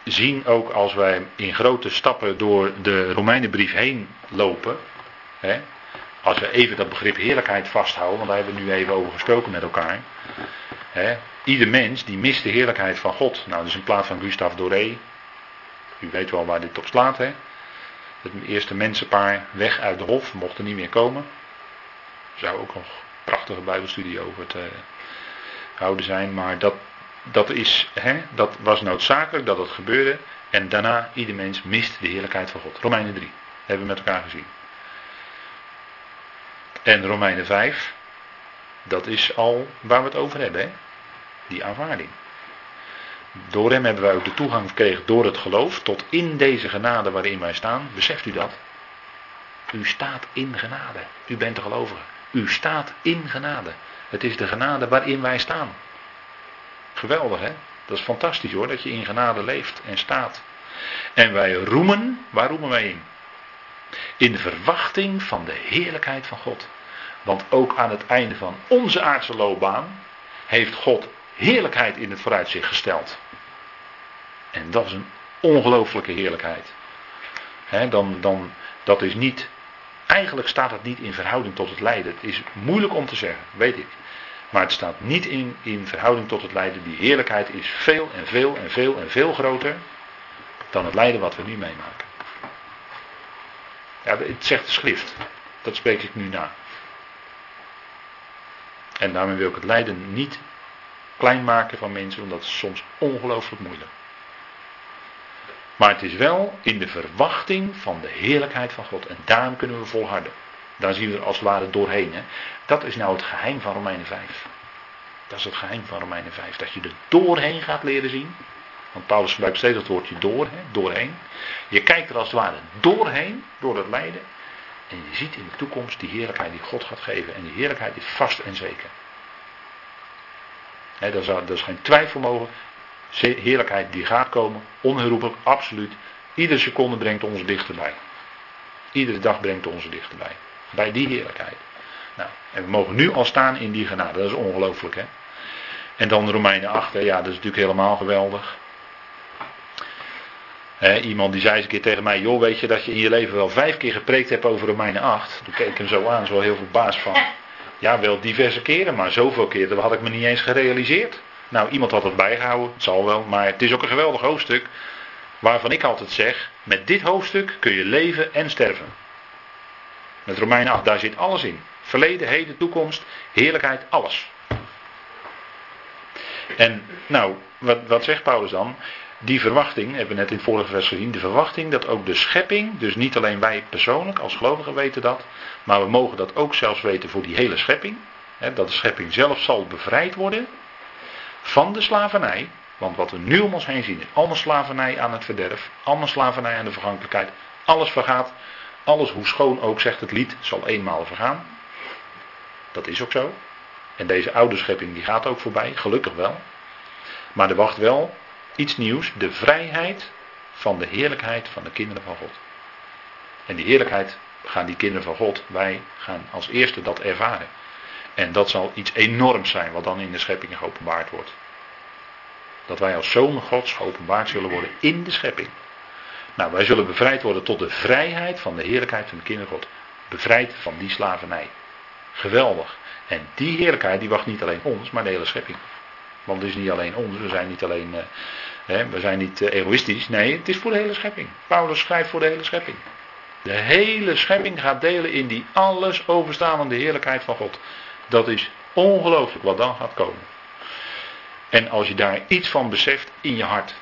zien ook als wij in grote stappen door de Romeinenbrief heen lopen. Hè, als we even dat begrip heerlijkheid vasthouden, want daar hebben we nu even over gesproken met elkaar. Hè, ieder mens die mist de heerlijkheid van God. Nou, is in plaats van Gustave Doré. U weet wel waar dit op slaat, hè? Het eerste mensenpaar weg uit de hof, mochten niet meer komen. Zou ook nog een prachtige Bijbelstudie over te houden zijn. Maar dat, dat, is, hè, dat was noodzakelijk dat het gebeurde. En daarna, ieder mens mist de heerlijkheid van God. Romeinen 3, hebben we met elkaar gezien. En Romeinen 5, dat is al waar we het over hebben, hè? die aanvaarding. Door hem hebben wij ook de toegang gekregen door het geloof tot in deze genade waarin wij staan. Beseft u dat? U staat in genade. U bent de gelovige. U staat in genade. Het is de genade waarin wij staan. Geweldig hè? Dat is fantastisch hoor, dat je in genade leeft en staat. En wij roemen, waar roemen wij in? In verwachting van de heerlijkheid van God. Want ook aan het einde van onze aardse loopbaan heeft God heerlijkheid in het vooruitzicht gesteld. En dat is een ongelooflijke heerlijkheid. dan, dan, dat is niet, eigenlijk staat het niet in verhouding tot het lijden. Het is moeilijk om te zeggen, weet ik. Maar het staat niet in, in verhouding tot het lijden. Die heerlijkheid is veel en veel en veel en veel groter dan het lijden wat we nu meemaken. Ja, het zegt de schrift. Dat spreek ik nu na. En daarmee wil ik het lijden niet klein maken van mensen, want dat is soms ongelooflijk moeilijk. Maar het is wel in de verwachting van de heerlijkheid van God. En daarom kunnen we volharden. Daar zien we er als het ware doorheen. Hè. Dat is nou het geheim van Romeinen 5. Dat is het geheim van Romeinen 5. Dat je er doorheen gaat leren zien. Want Paulus gebruikt steeds het woordje door, hè, doorheen. Je kijkt er als het ware doorheen, door het lijden. En je ziet in de toekomst die heerlijkheid die God gaat geven. En die heerlijkheid is vast en zeker. Is, daar is geen twijfel mogelijk heerlijkheid die gaat komen, onherroepelijk, absoluut. Iedere seconde brengt ons dichterbij. Iedere dag brengt ons dichterbij. Bij die heerlijkheid. Nou, en we mogen nu al staan in die genade. Dat is ongelooflijk, hè? En dan Romeinen 8, ja, dat is natuurlijk helemaal geweldig. iemand die zei eens een keer tegen mij: Joh, weet je dat je in je leven wel vijf keer gepreekt hebt over Romeinen 8? Toen keek ik hem zo aan, zo heel veel baas van. Ja, wel diverse keren, maar zoveel keren dat had ik me niet eens gerealiseerd. Nou, iemand had het bijgehouden, het zal wel, maar het is ook een geweldig hoofdstuk. Waarvan ik altijd zeg: met dit hoofdstuk kun je leven en sterven. Met Romeinen 8, daar zit alles in. Verleden, heden, toekomst, heerlijkheid, alles. En nou, wat, wat zegt Paulus dan? Die verwachting, hebben we net in het vorige vers gezien, de verwachting dat ook de schepping, dus niet alleen wij persoonlijk als gelovigen weten dat, maar we mogen dat ook zelfs weten voor die hele schepping. Hè, dat de schepping zelf zal bevrijd worden van de slavernij Want wat we nu om ons heen zien is allemaal slavernij aan het verderf, allemaal slavernij aan de vergankelijkheid. Alles vergaat, alles hoe schoon ook zegt het lied, zal eenmaal vergaan. Dat is ook zo. En deze oude schepping die gaat ook voorbij, gelukkig wel. Maar er wacht wel iets nieuws, de vrijheid van de heerlijkheid van de kinderen van God. En die heerlijkheid gaan die kinderen van God, wij gaan als eerste dat ervaren. En dat zal iets enorms zijn wat dan in de schepping geopenbaard wordt. Dat wij als zonen Gods geopenbaard zullen worden in de schepping. Nou, wij zullen bevrijd worden tot de vrijheid van de heerlijkheid van de kinderen God. Bevrijd van die slavernij. Geweldig. En die heerlijkheid die wacht niet alleen ons, maar de hele schepping. Want het is niet alleen ons, we zijn niet alleen, uh, hè, we zijn niet uh, egoïstisch. Nee, het is voor de hele schepping. Paulus schrijft voor de hele schepping. De hele schepping gaat delen in die alles overstaande heerlijkheid van God. Dat is ongelooflijk wat dan gaat komen. En als je daar iets van beseft in je hart,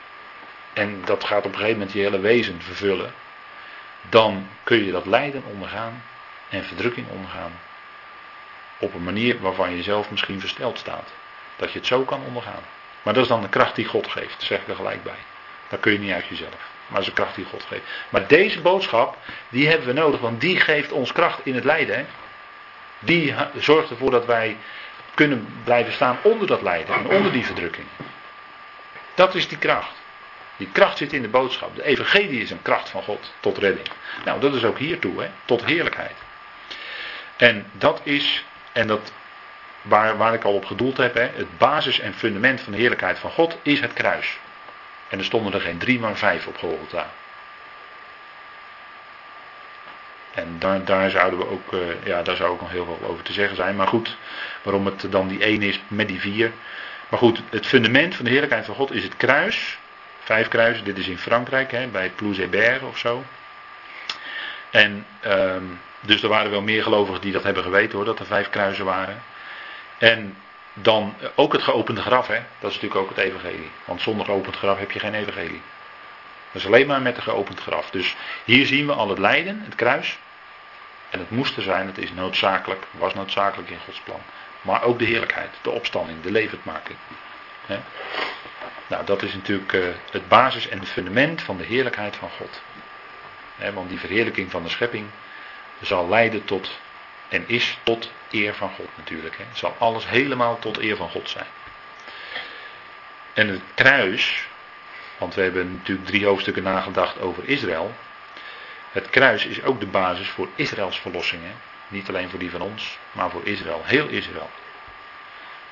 en dat gaat op een gegeven moment je hele wezen vervullen, dan kun je dat lijden ondergaan en verdrukking ondergaan. Op een manier waarvan je zelf misschien versteld staat. Dat je het zo kan ondergaan. Maar dat is dan de kracht die God geeft, zeg ik er gelijk bij. Dat kun je niet uit jezelf. Maar dat is de kracht die God geeft. Maar deze boodschap, die hebben we nodig, want die geeft ons kracht in het lijden. Hè? Die zorgt ervoor dat wij kunnen blijven staan onder dat lijden en onder die verdrukking. Dat is die kracht. Die kracht zit in de boodschap. De evangelie is een kracht van God tot redding. Nou, dat is ook hiertoe, hè, tot heerlijkheid. En dat is, en dat waar, waar ik al op gedoeld heb, hè, het basis en fundament van de heerlijkheid van God is het kruis. En er stonden er geen drie, maar vijf op Golgotha. En daar, zouden we ook, uh, ja, daar zou ook nog heel veel over te zeggen zijn. Maar goed, waarom het dan die één is met die vier. Maar goed, het fundament van de heerlijkheid van God is het kruis. Vijf kruisen, dit is in Frankrijk, hè, bij Plouzébert of zo. En um, dus er waren wel meer gelovigen die dat hebben geweten hoor, dat er vijf kruisen waren. En dan ook het geopende graf, hè? dat is natuurlijk ook het evangelie. Want zonder geopend graf heb je geen evangelie. Dat is alleen maar met een geopend graf. Dus hier zien we al het lijden, het kruis. En het moest er zijn, het is noodzakelijk, was noodzakelijk in Gods plan. Maar ook de heerlijkheid, de opstanding, de levendmaking. Nou, dat is natuurlijk uh, het basis en het fundament van de heerlijkheid van God. Want die verheerlijking van de schepping zal leiden tot en is tot eer van God natuurlijk. Hè. Zal alles helemaal tot eer van God zijn. En het kruis, want we hebben natuurlijk drie hoofdstukken nagedacht over Israël. Het kruis is ook de basis voor Israëls verlossing. Hè. Niet alleen voor die van ons, maar voor Israël, heel Israël.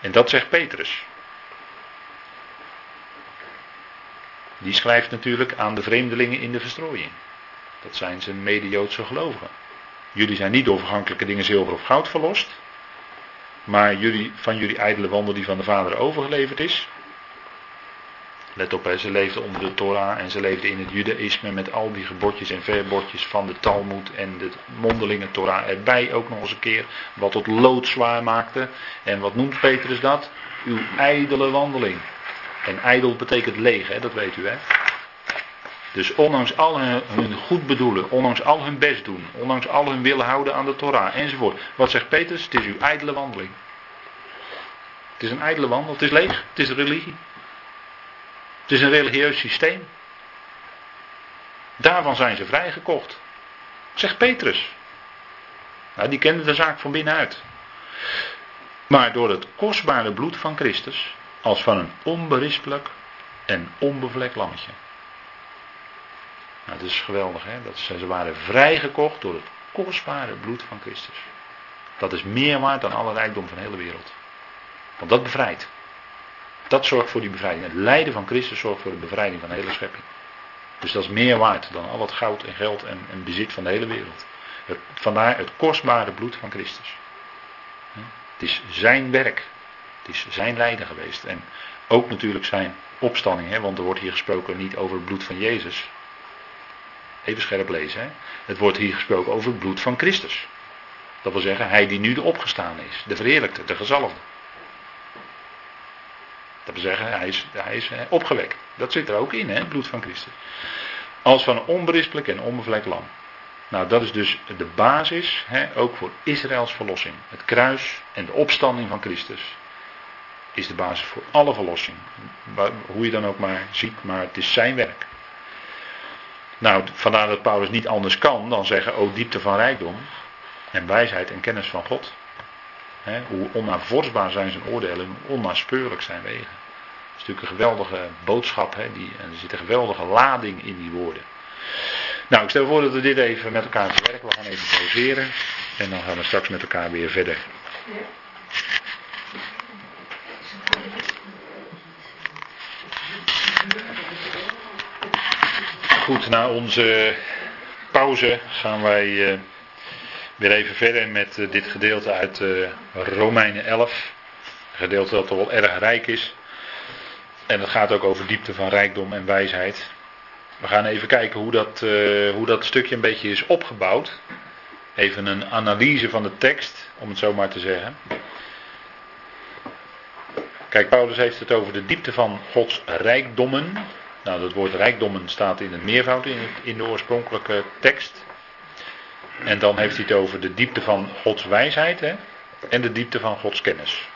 En dat zegt Petrus. Die schrijft natuurlijk aan de vreemdelingen in de verstrooiing. Dat zijn zijn mede-Joodse gelovigen. Jullie zijn niet door vergankelijke dingen zilver of goud verlost. Maar jullie, van jullie ijdele wandel die van de Vader overgeleverd is. Let op, ze leefden onder de Torah en ze leefden in het Judaïsme met al die gebodjes en verbodjes van de Talmud en de mondelinge Torah erbij ook nog eens een keer. Wat het loodzwaar maakte. En wat noemt Petrus dat? Uw ijdele wandeling. En ijdel betekent leeg, hè, dat weet u hè. Dus ondanks al hun, goed bedoelen, ondanks al hun best doen, ondanks al hun willen houden aan de Torah enzovoort. Wat zegt Petrus? Het is uw ijdele wandeling. Het is een ijdele wandel, het is leeg, het is religie. Het is een religieus systeem. Daarvan zijn ze vrijgekocht. Zegt Petrus. Nou, die kende de zaak van binnenuit. Maar door het kostbare bloed van Christus, als van een onberispelijk en onbevlekt lammetje. Nou, dat is geweldig, hè? Dat ze, ze waren vrijgekocht door het kostbare bloed van Christus. Dat is meer waard dan alle rijkdom van de hele wereld. Want dat bevrijdt. Dat zorgt voor die bevrijding. Het lijden van Christus zorgt voor de bevrijding van de hele schepping. Dus dat is meer waard dan al het goud en geld en, en bezit van de hele wereld. Het, vandaar het kostbare bloed van Christus. Het is zijn werk. Het is zijn lijden geweest. En ook natuurlijk zijn opstanding. Hè? Want er wordt hier gesproken niet over het bloed van Jezus. Even scherp lezen. Hè? Het wordt hier gesproken over het bloed van Christus. Dat wil zeggen, hij die nu de opgestaan is. De verheerlijkte, de gezalfde. Dat wil zeggen, hij is, hij is opgewekt. Dat zit er ook in, hè, het bloed van Christus. Als van een onberispelijk en onbevlekt lam. Nou, dat is dus de basis, hè, ook voor Israëls verlossing. Het kruis en de opstanding van Christus. is de basis voor alle verlossing. Hoe je dan ook maar ziet, maar het is zijn werk. Nou, vandaar dat Paulus niet anders kan dan zeggen, o diepte van rijkdom en wijsheid en kennis van God. Hoe onnavolgbaar zijn zijn oordelen, hoe onnaspeurlijk zijn wegen. Dat is natuurlijk een geweldige boodschap, die, en er zit een geweldige lading in die woorden. Nou, ik stel voor dat we dit even met elkaar verwerken. We gaan even pauzeren en dan gaan we straks met elkaar weer verder. Goed, na onze pauze gaan wij eh, weer even verder met eh, dit gedeelte uit uh, Romeinen 11. Een gedeelte dat toch wel erg rijk is. En het gaat ook over diepte van rijkdom en wijsheid. We gaan even kijken hoe dat, hoe dat stukje een beetje is opgebouwd. Even een analyse van de tekst, om het zo maar te zeggen. Kijk, Paulus heeft het over de diepte van Gods rijkdommen. Nou, dat woord rijkdommen staat in het meervoud in de oorspronkelijke tekst. En dan heeft hij het over de diepte van Gods wijsheid hè, en de diepte van Gods kennis.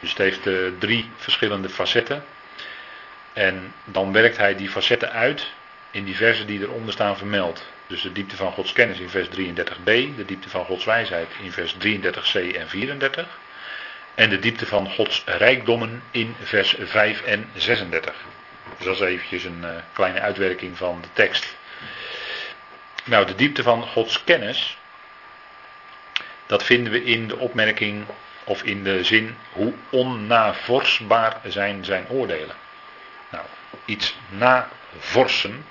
Dus het heeft uh, drie verschillende facetten. En dan werkt hij die facetten uit in die versen die eronder staan vermeld. Dus de diepte van Gods kennis in vers 33b, de diepte van Gods wijsheid in vers 33c en 34. En de diepte van Gods rijkdommen in vers 5 en 36. Dus dat is eventjes een uh, kleine uitwerking van de tekst. Nou, de diepte van Gods kennis, dat vinden we in de opmerking of in de zin hoe onnavorsbaar zijn zijn oordelen. Nou, iets navorsen.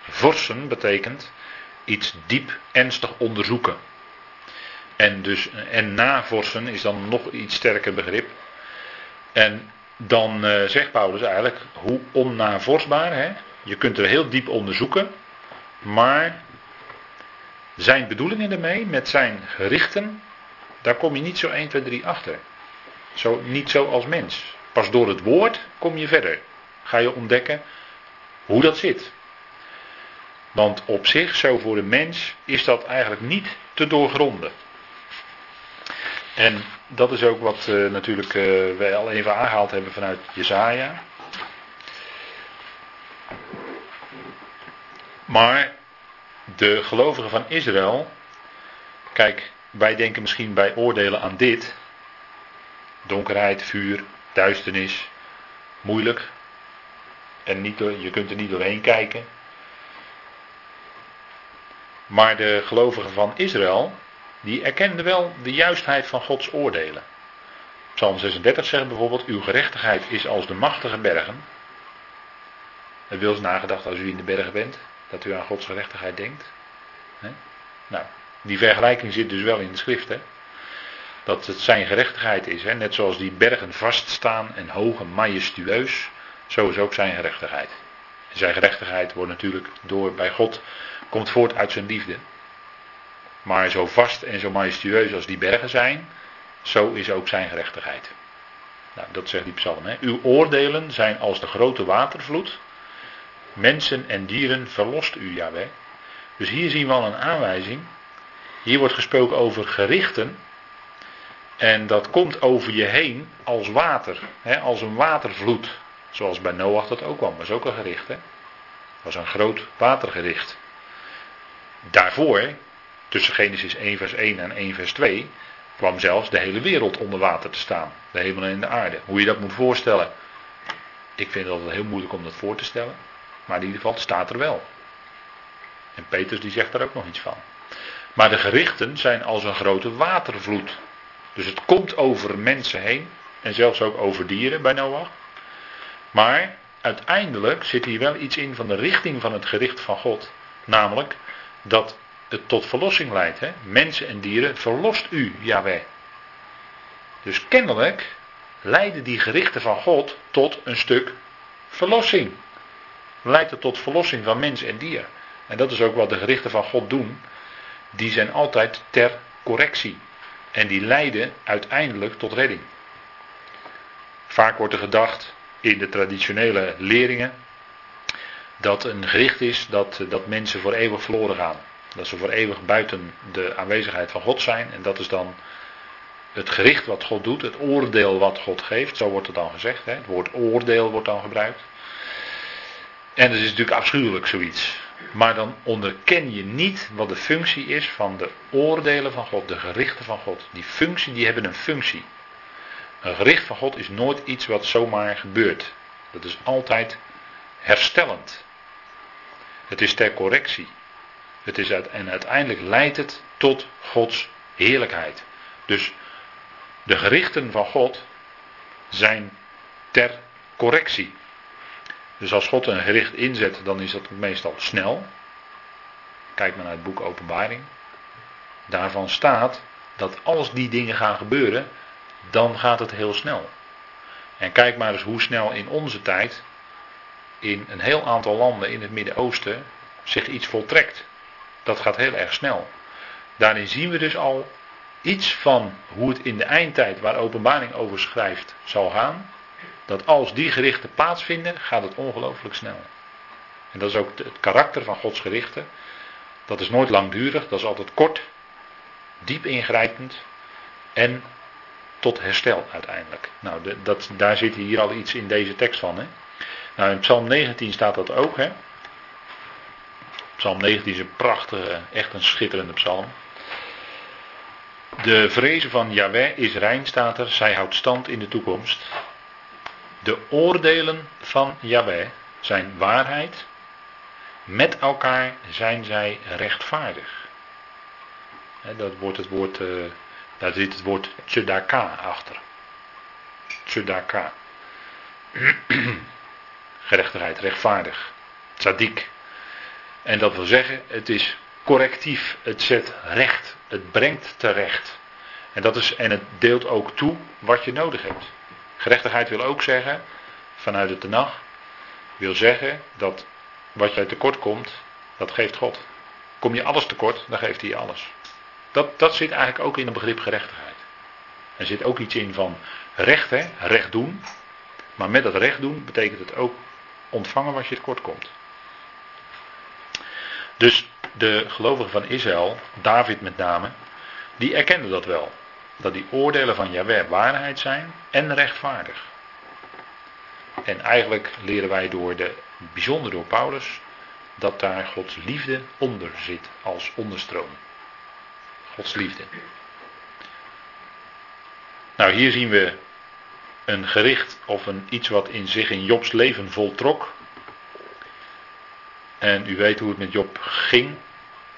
Vorsen betekent iets diep ernstig onderzoeken. En, dus, en navorsen is dan nog iets sterker begrip. En dan uh, zegt Paulus eigenlijk hoe onnavorsbaar. Hè? Je kunt er heel diep onderzoeken, maar zijn bedoelingen ermee, met zijn gerichten, daar kom je niet zo 1, 2, 3 achter. Zo, niet zo als mens. Pas door het woord kom je verder. Ga je ontdekken hoe dat zit. Want op zich, zo voor de mens, is dat eigenlijk niet te doorgronden. En dat is ook wat uh, natuurlijk uh, wij al even aangehaald hebben vanuit Jezaja. Maar de gelovigen van Israël, kijk, wij denken misschien bij oordelen aan dit. Donkerheid, vuur, duisternis, moeilijk. En je kunt er niet doorheen kijken. Maar de gelovigen van Israël, die erkenden wel de juistheid van Gods oordelen. Psalm 36 zegt bijvoorbeeld: Uw gerechtigheid is als de machtige bergen. Er wil eens nagedacht als u in de bergen bent, dat u aan Gods gerechtigheid denkt. Nou, die vergelijking zit dus wel in de schrift. Dat het zijn gerechtigheid is. Hè? Net zoals die bergen vaststaan en hoog en majestueus, zo is ook zijn gerechtigheid. En zijn gerechtigheid wordt natuurlijk door bij God, komt voort uit zijn liefde. Maar zo vast en zo majestueus als die bergen zijn, zo is ook zijn gerechtigheid. Nou, dat zegt die psalm. Uw oordelen zijn als de grote watervloed. Mensen en dieren verlost u, Jaweh. Dus hier zien we al een aanwijzing. Hier wordt gesproken over gerichten. En dat komt over je heen als water. Hè, als een watervloed. Zoals bij Noach dat ook kwam. Was ook een gericht. Hè. Was een groot watergericht. Daarvoor tussen Genesis 1 vers 1 en 1 vers 2 kwam zelfs de hele wereld onder water te staan. De hemel en de aarde. Hoe je dat moet voorstellen. Ik vind het altijd heel moeilijk om dat voor te stellen. Maar in ieder geval staat er wel. En Petrus die zegt daar ook nog iets van. Maar de gerichten zijn als een grote watervloed. Dus het komt over mensen heen. En zelfs ook over dieren bij Noach. Maar uiteindelijk zit hier wel iets in van de richting van het gericht van God. Namelijk dat het tot verlossing leidt. Hè? Mensen en dieren, verlost u, Yahweh. Dus kennelijk leiden die gerichten van God tot een stuk verlossing. Leidt het tot verlossing van mens en dier. En dat is ook wat de gerichten van God doen. Die zijn altijd ter correctie. En die leiden uiteindelijk tot redding. Vaak wordt er gedacht in de traditionele leringen dat een gericht is dat, dat mensen voor eeuwig verloren gaan. Dat ze voor eeuwig buiten de aanwezigheid van God zijn. En dat is dan het gericht wat God doet, het oordeel wat God geeft, zo wordt het dan gezegd. Hè? Het woord oordeel wordt dan gebruikt. En het is natuurlijk afschuwelijk zoiets. Maar dan onderken je niet wat de functie is van de oordelen van God, de gerichten van God. Die functie, die hebben een functie. Een gericht van God is nooit iets wat zomaar gebeurt. Dat is altijd herstellend. Het is ter correctie. Het is uit, en uiteindelijk leidt het tot Gods heerlijkheid. Dus de gerichten van God zijn ter correctie. Dus als God een gericht inzet, dan is dat meestal snel. Kijk maar naar het boek Openbaring. Daarvan staat dat als die dingen gaan gebeuren, dan gaat het heel snel. En kijk maar eens hoe snel in onze tijd, in een heel aantal landen in het Midden-Oosten, zich iets voltrekt. Dat gaat heel erg snel. Daarin zien we dus al iets van hoe het in de eindtijd, waar openbaring over schrijft, zal gaan. Dat als die gerichten plaatsvinden, gaat het ongelooflijk snel. En dat is ook het karakter van Gods gerichten. Dat is nooit langdurig, dat is altijd kort, diep ingrijpend en tot herstel uiteindelijk. Nou, dat, daar zit hier al iets in deze tekst van. Hè? Nou, in Psalm 19 staat dat ook. Hè? Psalm 19 is een prachtige, echt een schitterende psalm. De vrezen van Yahweh is rein, staat er. Zij houdt stand in de toekomst. De oordelen van Yahweh zijn waarheid. Met elkaar zijn zij rechtvaardig. dat wordt het woord, uh, daar zit het woord tzedaka achter. Tzedaka. Gerechtigheid, rechtvaardig. Tzadik. En dat wil zeggen, het is correctief. Het zet recht. Het brengt terecht. En, dat is, en het deelt ook toe wat je nodig hebt. Gerechtigheid wil ook zeggen, vanuit de Tenach, wil zeggen dat wat jij tekort komt, dat geeft God. Kom je alles tekort, dan geeft hij alles. Dat, dat zit eigenlijk ook in het begrip gerechtigheid. Er zit ook iets in van recht, hè, recht doen. Maar met dat recht doen betekent het ook ontvangen wat je tekort komt. Dus de gelovigen van Israël, David met name, die erkenden dat wel. Dat die oordelen van Jahweh waarheid zijn en rechtvaardig. En eigenlijk leren wij door de, bijzonder door Paulus, dat daar Gods liefde onder zit als onderstroom. Gods liefde. Nou, hier zien we een gericht of een iets wat in zich in Jobs leven voltrok. En u weet hoe het met Job ging.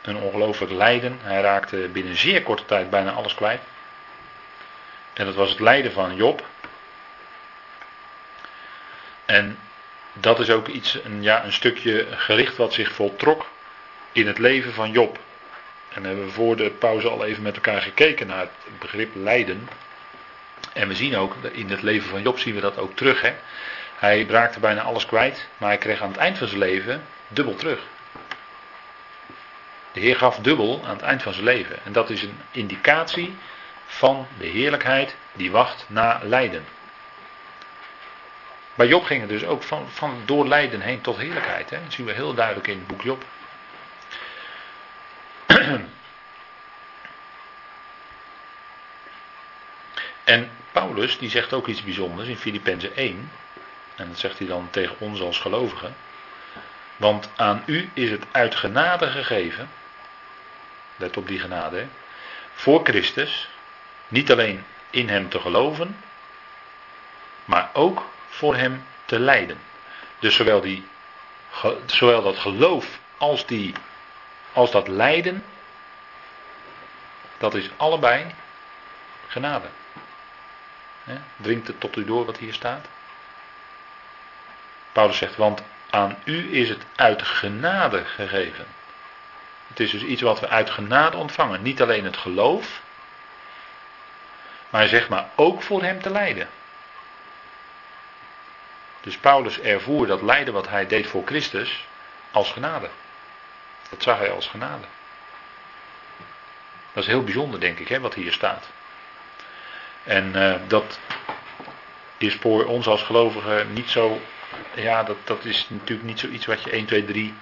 Een ongelooflijk lijden. Hij raakte binnen zeer korte tijd bijna alles kwijt. En dat was het lijden van Job. En dat is ook iets, een, ja, een stukje gericht wat zich voltrok in het leven van Job. En hebben we voor de pauze al even met elkaar gekeken naar het begrip lijden. En we zien ook, in het leven van Job zien we dat ook terug. Hè? Hij raakte bijna alles kwijt, maar hij kreeg aan het eind van zijn leven dubbel terug. De Heer gaf dubbel aan het eind van zijn leven. En dat is een indicatie van de heerlijkheid die wacht na lijden. Bij Job ging het dus ook van, van door lijden heen tot heerlijkheid. Hè? Dat zien we heel duidelijk in het boek Job. En Paulus die zegt ook iets bijzonders in Filippenzen 1. En dat zegt hij dan tegen ons als gelovigen. Want aan u is het uit genade gegeven. Let op die genade. Voor Christus. Niet alleen in hem te geloven. Maar ook voor hem te lijden. Dus zowel, die, zowel dat geloof als, die, als dat lijden. Dat is allebei genade. Dringt het tot u door wat hier staat? Paulus zegt, want aan u is het uit genade gegeven. Het is dus iets wat we uit genade ontvangen. Niet alleen het geloof, maar zegt maar ook voor hem te lijden. Dus Paulus ervoer dat lijden wat hij deed voor Christus als genade. Dat zag hij als genade. Dat is heel bijzonder, denk ik, hè, wat hier staat. En uh, dat is voor ons als gelovigen niet zo. Ja, dat, dat is natuurlijk niet zoiets wat je 1, 2, 3.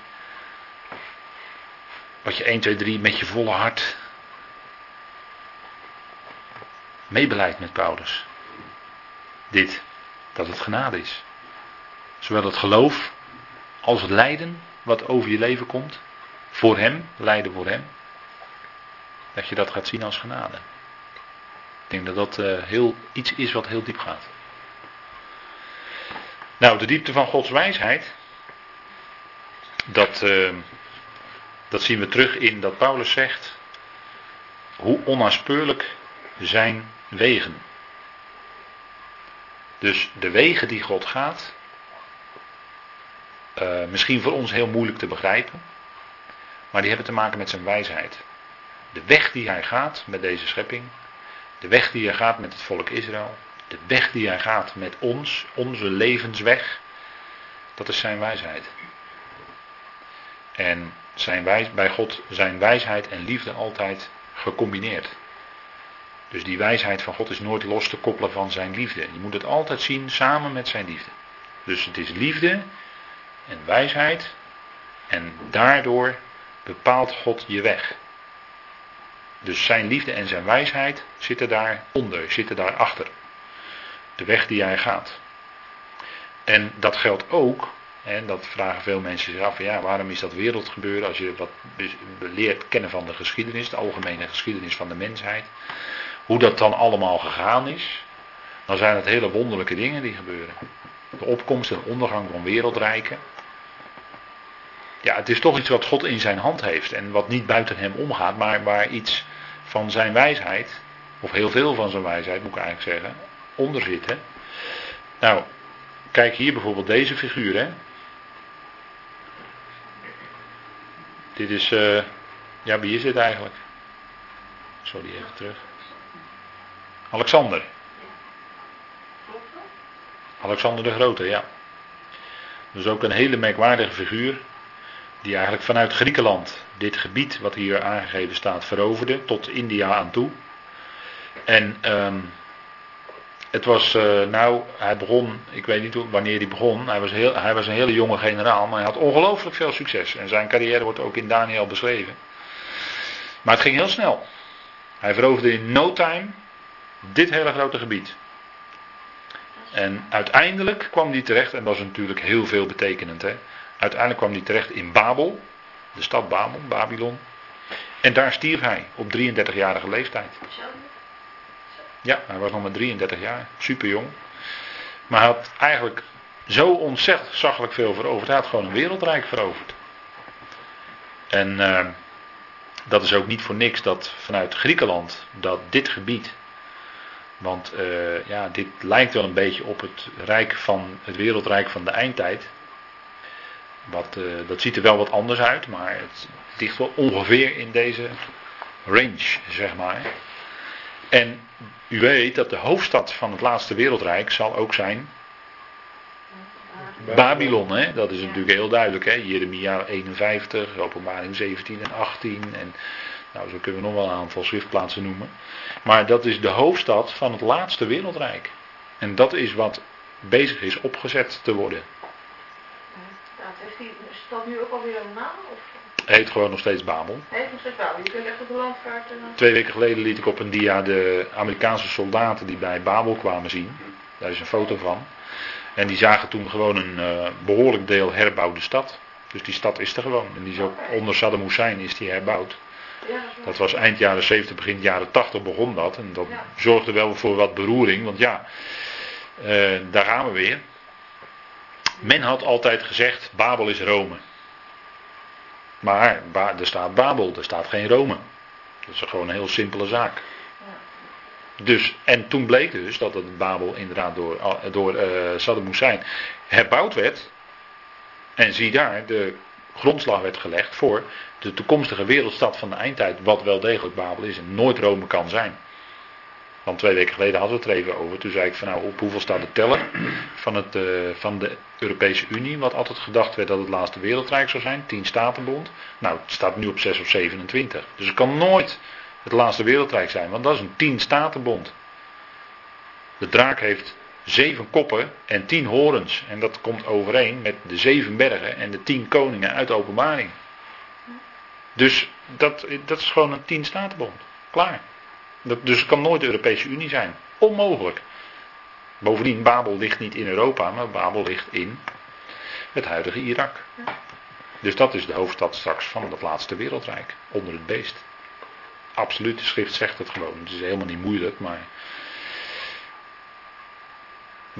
Wat je 1, 2, 3 met je volle hart. Meebeleid met Paulus. Dit, dat het genade is. Zowel het geloof als het lijden wat over je leven komt. Voor hem, lijden voor hem. Dat je dat gaat zien als genade. Ik denk dat dat uh, heel, iets is wat heel diep gaat. Nou, de diepte van Gods wijsheid. Dat, uh, dat zien we terug in dat Paulus zegt. Hoe onnaspeurlijk zijn wegen. Dus de wegen die God gaat. Uh, misschien voor ons heel moeilijk te begrijpen. Maar die hebben te maken met zijn wijsheid. De weg die hij gaat met deze schepping. De weg die hij gaat met het volk Israël. De weg die hij gaat met ons, onze levensweg. Dat is zijn wijsheid. En zijn wijs, bij God zijn wijsheid en liefde altijd gecombineerd. Dus die wijsheid van God is nooit los te koppelen van zijn liefde. Je moet het altijd zien samen met zijn liefde. Dus het is liefde en wijsheid. En daardoor bepaalt God je weg. Dus zijn liefde en zijn wijsheid zitten daaronder, zitten daarachter. De weg die hij gaat. En dat geldt ook, en dat vragen veel mensen zich af, ja, waarom is dat wereldgebeuren als je wat leert kennen van de geschiedenis, de algemene geschiedenis van de mensheid, hoe dat dan allemaal gegaan is, dan zijn het hele wonderlijke dingen die gebeuren. De opkomst en ondergang van wereldrijken. Ja, het is toch iets wat God in zijn hand heeft en wat niet buiten hem omgaat, maar waar iets van zijn wijsheid, of heel veel van zijn wijsheid moet ik eigenlijk zeggen, onder zit. Hè? Nou, kijk hier bijvoorbeeld deze figuur. Hè? Dit is, uh, ja, wie is dit eigenlijk? Sorry, even terug. Alexander. Alexander de Grote, ja. Dus ook een hele merkwaardige figuur. Die eigenlijk vanuit Griekenland dit gebied wat hier aangegeven staat veroverde. Tot India aan toe. En um, het was, uh, nou, hij begon, ik weet niet wanneer hij begon. Hij was, heel, hij was een hele jonge generaal, maar hij had ongelooflijk veel succes. En zijn carrière wordt ook in Daniel beschreven. Maar het ging heel snel. Hij veroverde in no time dit hele grote gebied. En uiteindelijk kwam hij terecht, en dat is natuurlijk heel veel betekenend. Hè? Uiteindelijk kwam hij terecht in Babel, de stad Babel, Babylon. En daar stierf hij op 33-jarige leeftijd. Ja, hij was nog maar 33 jaar, super jong. Maar hij had eigenlijk zo ontzettend veel veroverd. Hij had gewoon een wereldrijk veroverd. En uh, dat is ook niet voor niks dat vanuit Griekenland, dat dit gebied, want uh, ja, dit lijkt wel een beetje op het rijk van het wereldrijk van de eindtijd. Wat, uh, dat ziet er wel wat anders uit, maar het ligt wel ongeveer in deze range, zeg maar. En u weet dat de hoofdstad van het laatste wereldrijk zal ook zijn Babylon. Hè? Dat is natuurlijk heel duidelijk. Hè? Jeremia 51, openbaring 17 en 18. En nou, zo kunnen we nog wel een aantal schriftplaatsen noemen. Maar dat is de hoofdstad van het laatste wereldrijk. En dat is wat bezig is opgezet te worden. Heeft die stad nu ook alweer een naam? Of? Heet gewoon nog steeds Babel. Heet nog steeds Babel. Je kunt echt op de landkaart. Twee weken geleden liet ik op een dia de Amerikaanse soldaten die bij Babel kwamen zien. Daar is een foto van. En die zagen toen gewoon een uh, behoorlijk deel herbouwde stad. Dus die stad is er gewoon. En die is ook onder Saddam Hussein is die herbouwd. Dat was eind jaren 70, begin jaren 80 begon dat. En dat zorgde wel voor wat beroering. Want ja, uh, daar gaan we weer. Men had altijd gezegd, Babel is Rome. Maar er staat Babel, er staat geen Rome. Dat is gewoon een heel simpele zaak. Dus, en toen bleek dus dat het Babel inderdaad door, door uh, Saddam Hussein herbouwd werd. En zie daar, de grondslag werd gelegd voor de toekomstige wereldstad van de eindtijd, wat wel degelijk Babel is en nooit Rome kan zijn. Want twee weken geleden hadden we het er even over. Toen zei ik van nou, op hoeveel staat de teller van, het, uh, van de Europese Unie, wat altijd gedacht werd dat het laatste wereldrijk zou zijn, 10 statenbond. Nou, het staat nu op 6 of 27. Dus het kan nooit het laatste wereldrijk zijn, want dat is een 10 statenbond. De draak heeft zeven koppen en tien horens. En dat komt overeen met de zeven bergen en de tien koningen uit de openbaring. Dus dat, dat is gewoon een tien statenbond. Klaar. Dat, dus het kan nooit de Europese Unie zijn. Onmogelijk. Bovendien, Babel ligt niet in Europa, maar Babel ligt in het huidige Irak. Dus dat is de hoofdstad straks van het laatste wereldrijk, onder het beest. Absoluut, de schrift zegt het gewoon. Het is helemaal niet moeilijk, maar.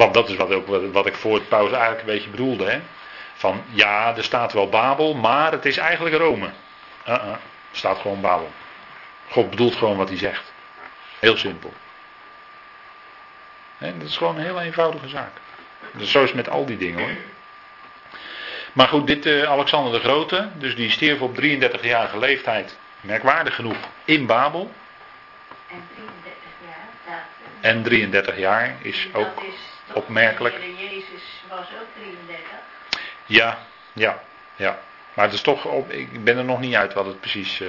Want dat is wat, ook, wat ik voor het pauze eigenlijk een beetje bedoelde. Hè? Van ja, er staat wel Babel, maar het is eigenlijk Rome. Uh -uh, er staat gewoon Babel. God bedoelt gewoon wat hij zegt. Heel simpel. En dat is gewoon een heel eenvoudige zaak. Dus zo is het met al die dingen hoor. Maar goed, dit uh, Alexander de Grote, dus die stierf op 33-jarige leeftijd, merkwaardig genoeg, in Babel. En 33 jaar. En 33 jaar is ook dat is, dat opmerkelijk. Jezus was ook 33. Ja, ja, ja. Maar het is toch, op, ik ben er nog niet uit wat het precies, uh,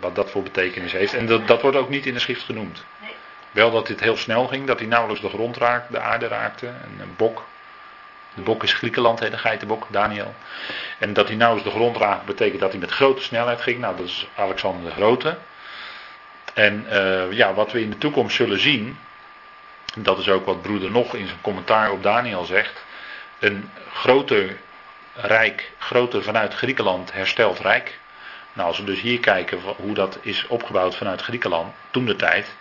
wat dat voor betekenis heeft. En dat, dat wordt ook niet in de schrift genoemd. Nee. Wel dat dit heel snel ging, dat hij nauwelijks de grond raakte, de aarde raakte. En een bok. De bok is Griekenland, hè, de geitenbok, Daniel. En dat hij nauwelijks de grond raakte, betekent dat hij met grote snelheid ging. Nou, dat is Alexander de Grote. En uh, ja, wat we in de toekomst zullen zien, dat is ook wat broeder nog in zijn commentaar op Daniel zegt. Een groter rijk, groter vanuit Griekenland hersteld rijk. Nou, als we dus hier kijken hoe dat is opgebouwd vanuit Griekenland, toen de tijd,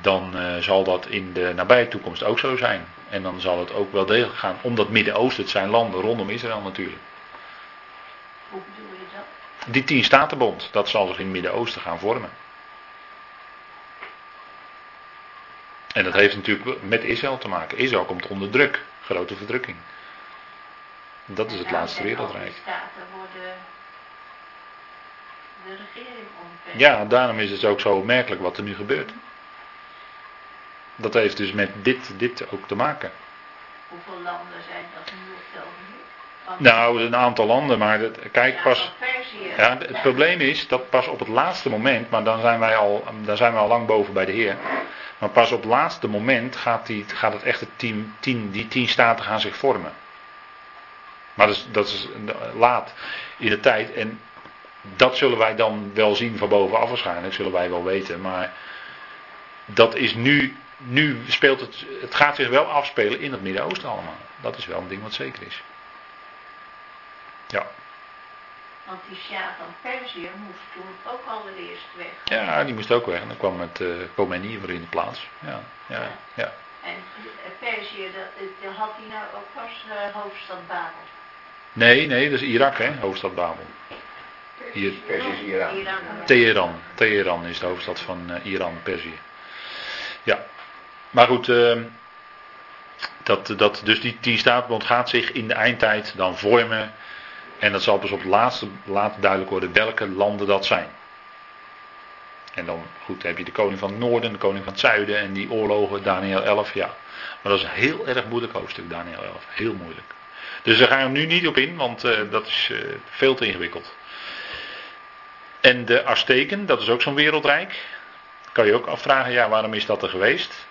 dan uh, zal dat in de nabije toekomst ook zo zijn. En dan zal het ook wel degelijk gaan om dat Midden-Oosten, het zijn landen rondom Israël natuurlijk. Hoe bedoel je dat? Die tien statenbond, dat zal zich in het Midden-Oosten gaan vormen. En dat heeft natuurlijk met Israël te maken. Israël komt onder druk, grote verdrukking. Dat is het laatste wereldrijk. die staten worden de regering omgeven. Ja, daarom is het ook zo opmerkelijk wat er nu gebeurt. Dat heeft dus met dit, dit ook te maken. Hoeveel landen zijn dat nu op? Want- Nou, een aantal landen, maar dat, kijk pas. Ja, het probleem is dat pas op het laatste moment, maar dan zijn wij al, dan zijn we al lang boven bij de Heer. Maar pas op het laatste moment gaat, die, gaat het echte team, tien, die tien staten gaan zich vormen. Maar dat is, dat is laat in de tijd. En dat zullen wij dan wel zien van bovenaf waarschijnlijk, zullen wij wel weten. Maar dat is nu, nu speelt het, het gaat zich wel afspelen in het Midden-Oosten allemaal. Dat is wel een ding wat zeker is. Ja. Want die Sjaak van Perzië moest toen ook allereerst weg. Ja, die moest ook weg. En dan kwam het uh, Khomeini voor in de plaats. Ja, ja, ja. En eh, Perzië, dat, dat had hij nou ook pas uh, hoofdstad Babel. Nee, nee, dat is Irak, hè, hoofdstad Babel. Hier. Perzië is Iran. Iran. Teheran. Teheran is de hoofdstad van uh, Iran, Perzië. Ja. Maar goed, uh, dat, dat, dus die tien statenbond gaat zich in de eindtijd dan vormen. En dat zal dus op het laatste later duidelijk worden welke landen dat zijn. En dan, goed, heb je de koning van het noorden, de koning van het zuiden en die oorlogen, Daniel 11, ja. Maar dat is een heel erg moeilijk hoofdstuk, Daniel 11. Heel moeilijk. Dus daar gaan we nu niet op in, want uh, dat is uh, veel te ingewikkeld. En de Azteken, dat is ook zo'n wereldrijk. Kan je ook afvragen, ja, waarom is dat er geweest?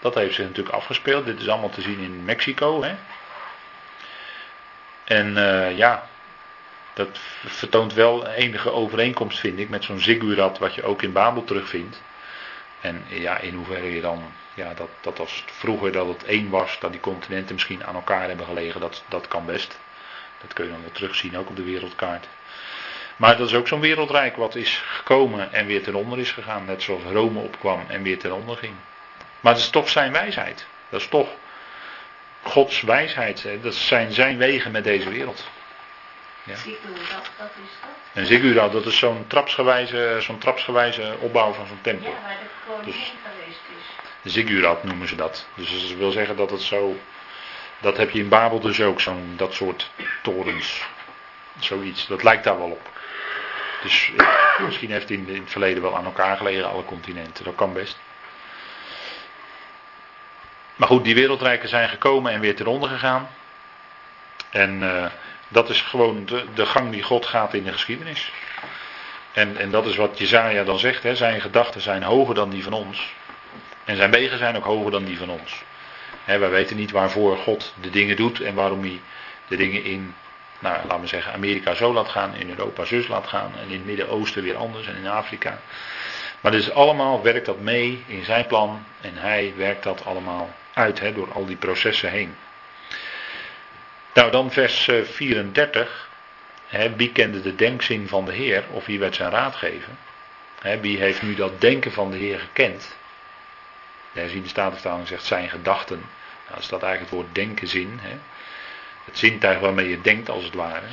Dat heeft zich natuurlijk afgespeeld. Dit is allemaal te zien in Mexico. Hè? En uh, ja, dat vertoont wel enige overeenkomst, vind ik, met zo'n ziggurat wat je ook in Babel terugvindt. En ja, in hoeverre je dan, ja, dat, dat als vroeger dat het één was, dat die continenten misschien aan elkaar hebben gelegen, dat, dat kan best. Dat kun je dan wel terugzien, ook op de wereldkaart. Maar dat is ook zo'n wereldrijk wat is gekomen en weer ten onder is gegaan. Net zoals Rome opkwam en weer ten onder ging. Maar dat is toch zijn wijsheid. Dat is toch Gods wijsheid. Hè? Dat zijn zijn wegen met deze wereld. Ja. Ziggurat, wat is dat? En ziggurat, dat is zo'n trapsgewijze, zo'n trapsgewijze opbouw van zo'n tempel. Ja, waar de koningin dus, geweest is. De ziggurat noemen ze dat. Dus dat wil zeggen dat het zo... Dat heb je in Babel dus ook, zo'n dat soort torens. Zoiets, dat lijkt daar wel op. Dus eh, misschien heeft het in, in, het verleden wel aan elkaar gelegen, alle continenten. Dat kan best. Maar goed, die wereldrijken zijn gekomen en weer ten onder gegaan. En uh, dat is gewoon de, de, gang die God gaat in de geschiedenis. En, en dat is wat Jezaja dan zegt. Hè, zijn gedachten zijn hoger dan die van ons. En zijn wegen zijn ook hoger dan die van ons. Hè, wij weten niet waarvoor God de dingen doet en waarom hij de dingen in nou, laten we zeggen, Amerika zo laat gaan, in Europa zus laat gaan en in het Midden-Oosten weer anders en in Afrika. Maar dus allemaal werkt dat mee in zijn plan en hij werkt dat allemaal uit hè, door al die processen heen. Nou, dan vers 34. Eh, hè, wie kende de denkzin van de Heer of wie werd zijn raad geven? Hè, wie heeft nu dat denken van de Heer gekend? De herziende statenvertaling zegt zijn gedachten. Nou, is dat eigenlijk het woord denken zin. Hè? Het zintuig waarmee je denkt als het ware.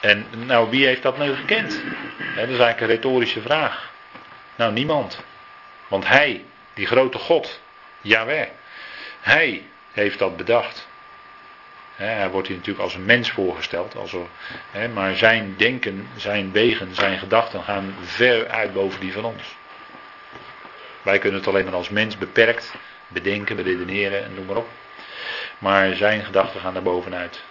En nou, wie heeft dat nu gekend? Dat is eigenlijk een retorische vraag. Nou, niemand. Want hij, die grote God, Yahweh, hij heeft dat bedacht. hij wordt hier natuurlijk als een mens voorgesteld. Maar zijn denken, zijn wegen, zijn gedachten gaan ver uit boven die van ons. Wij kunnen het alleen maar als mens beperkt bedenken, beredeneren en noem maar op. Maar zijn gedachten gaan daar bovenuit.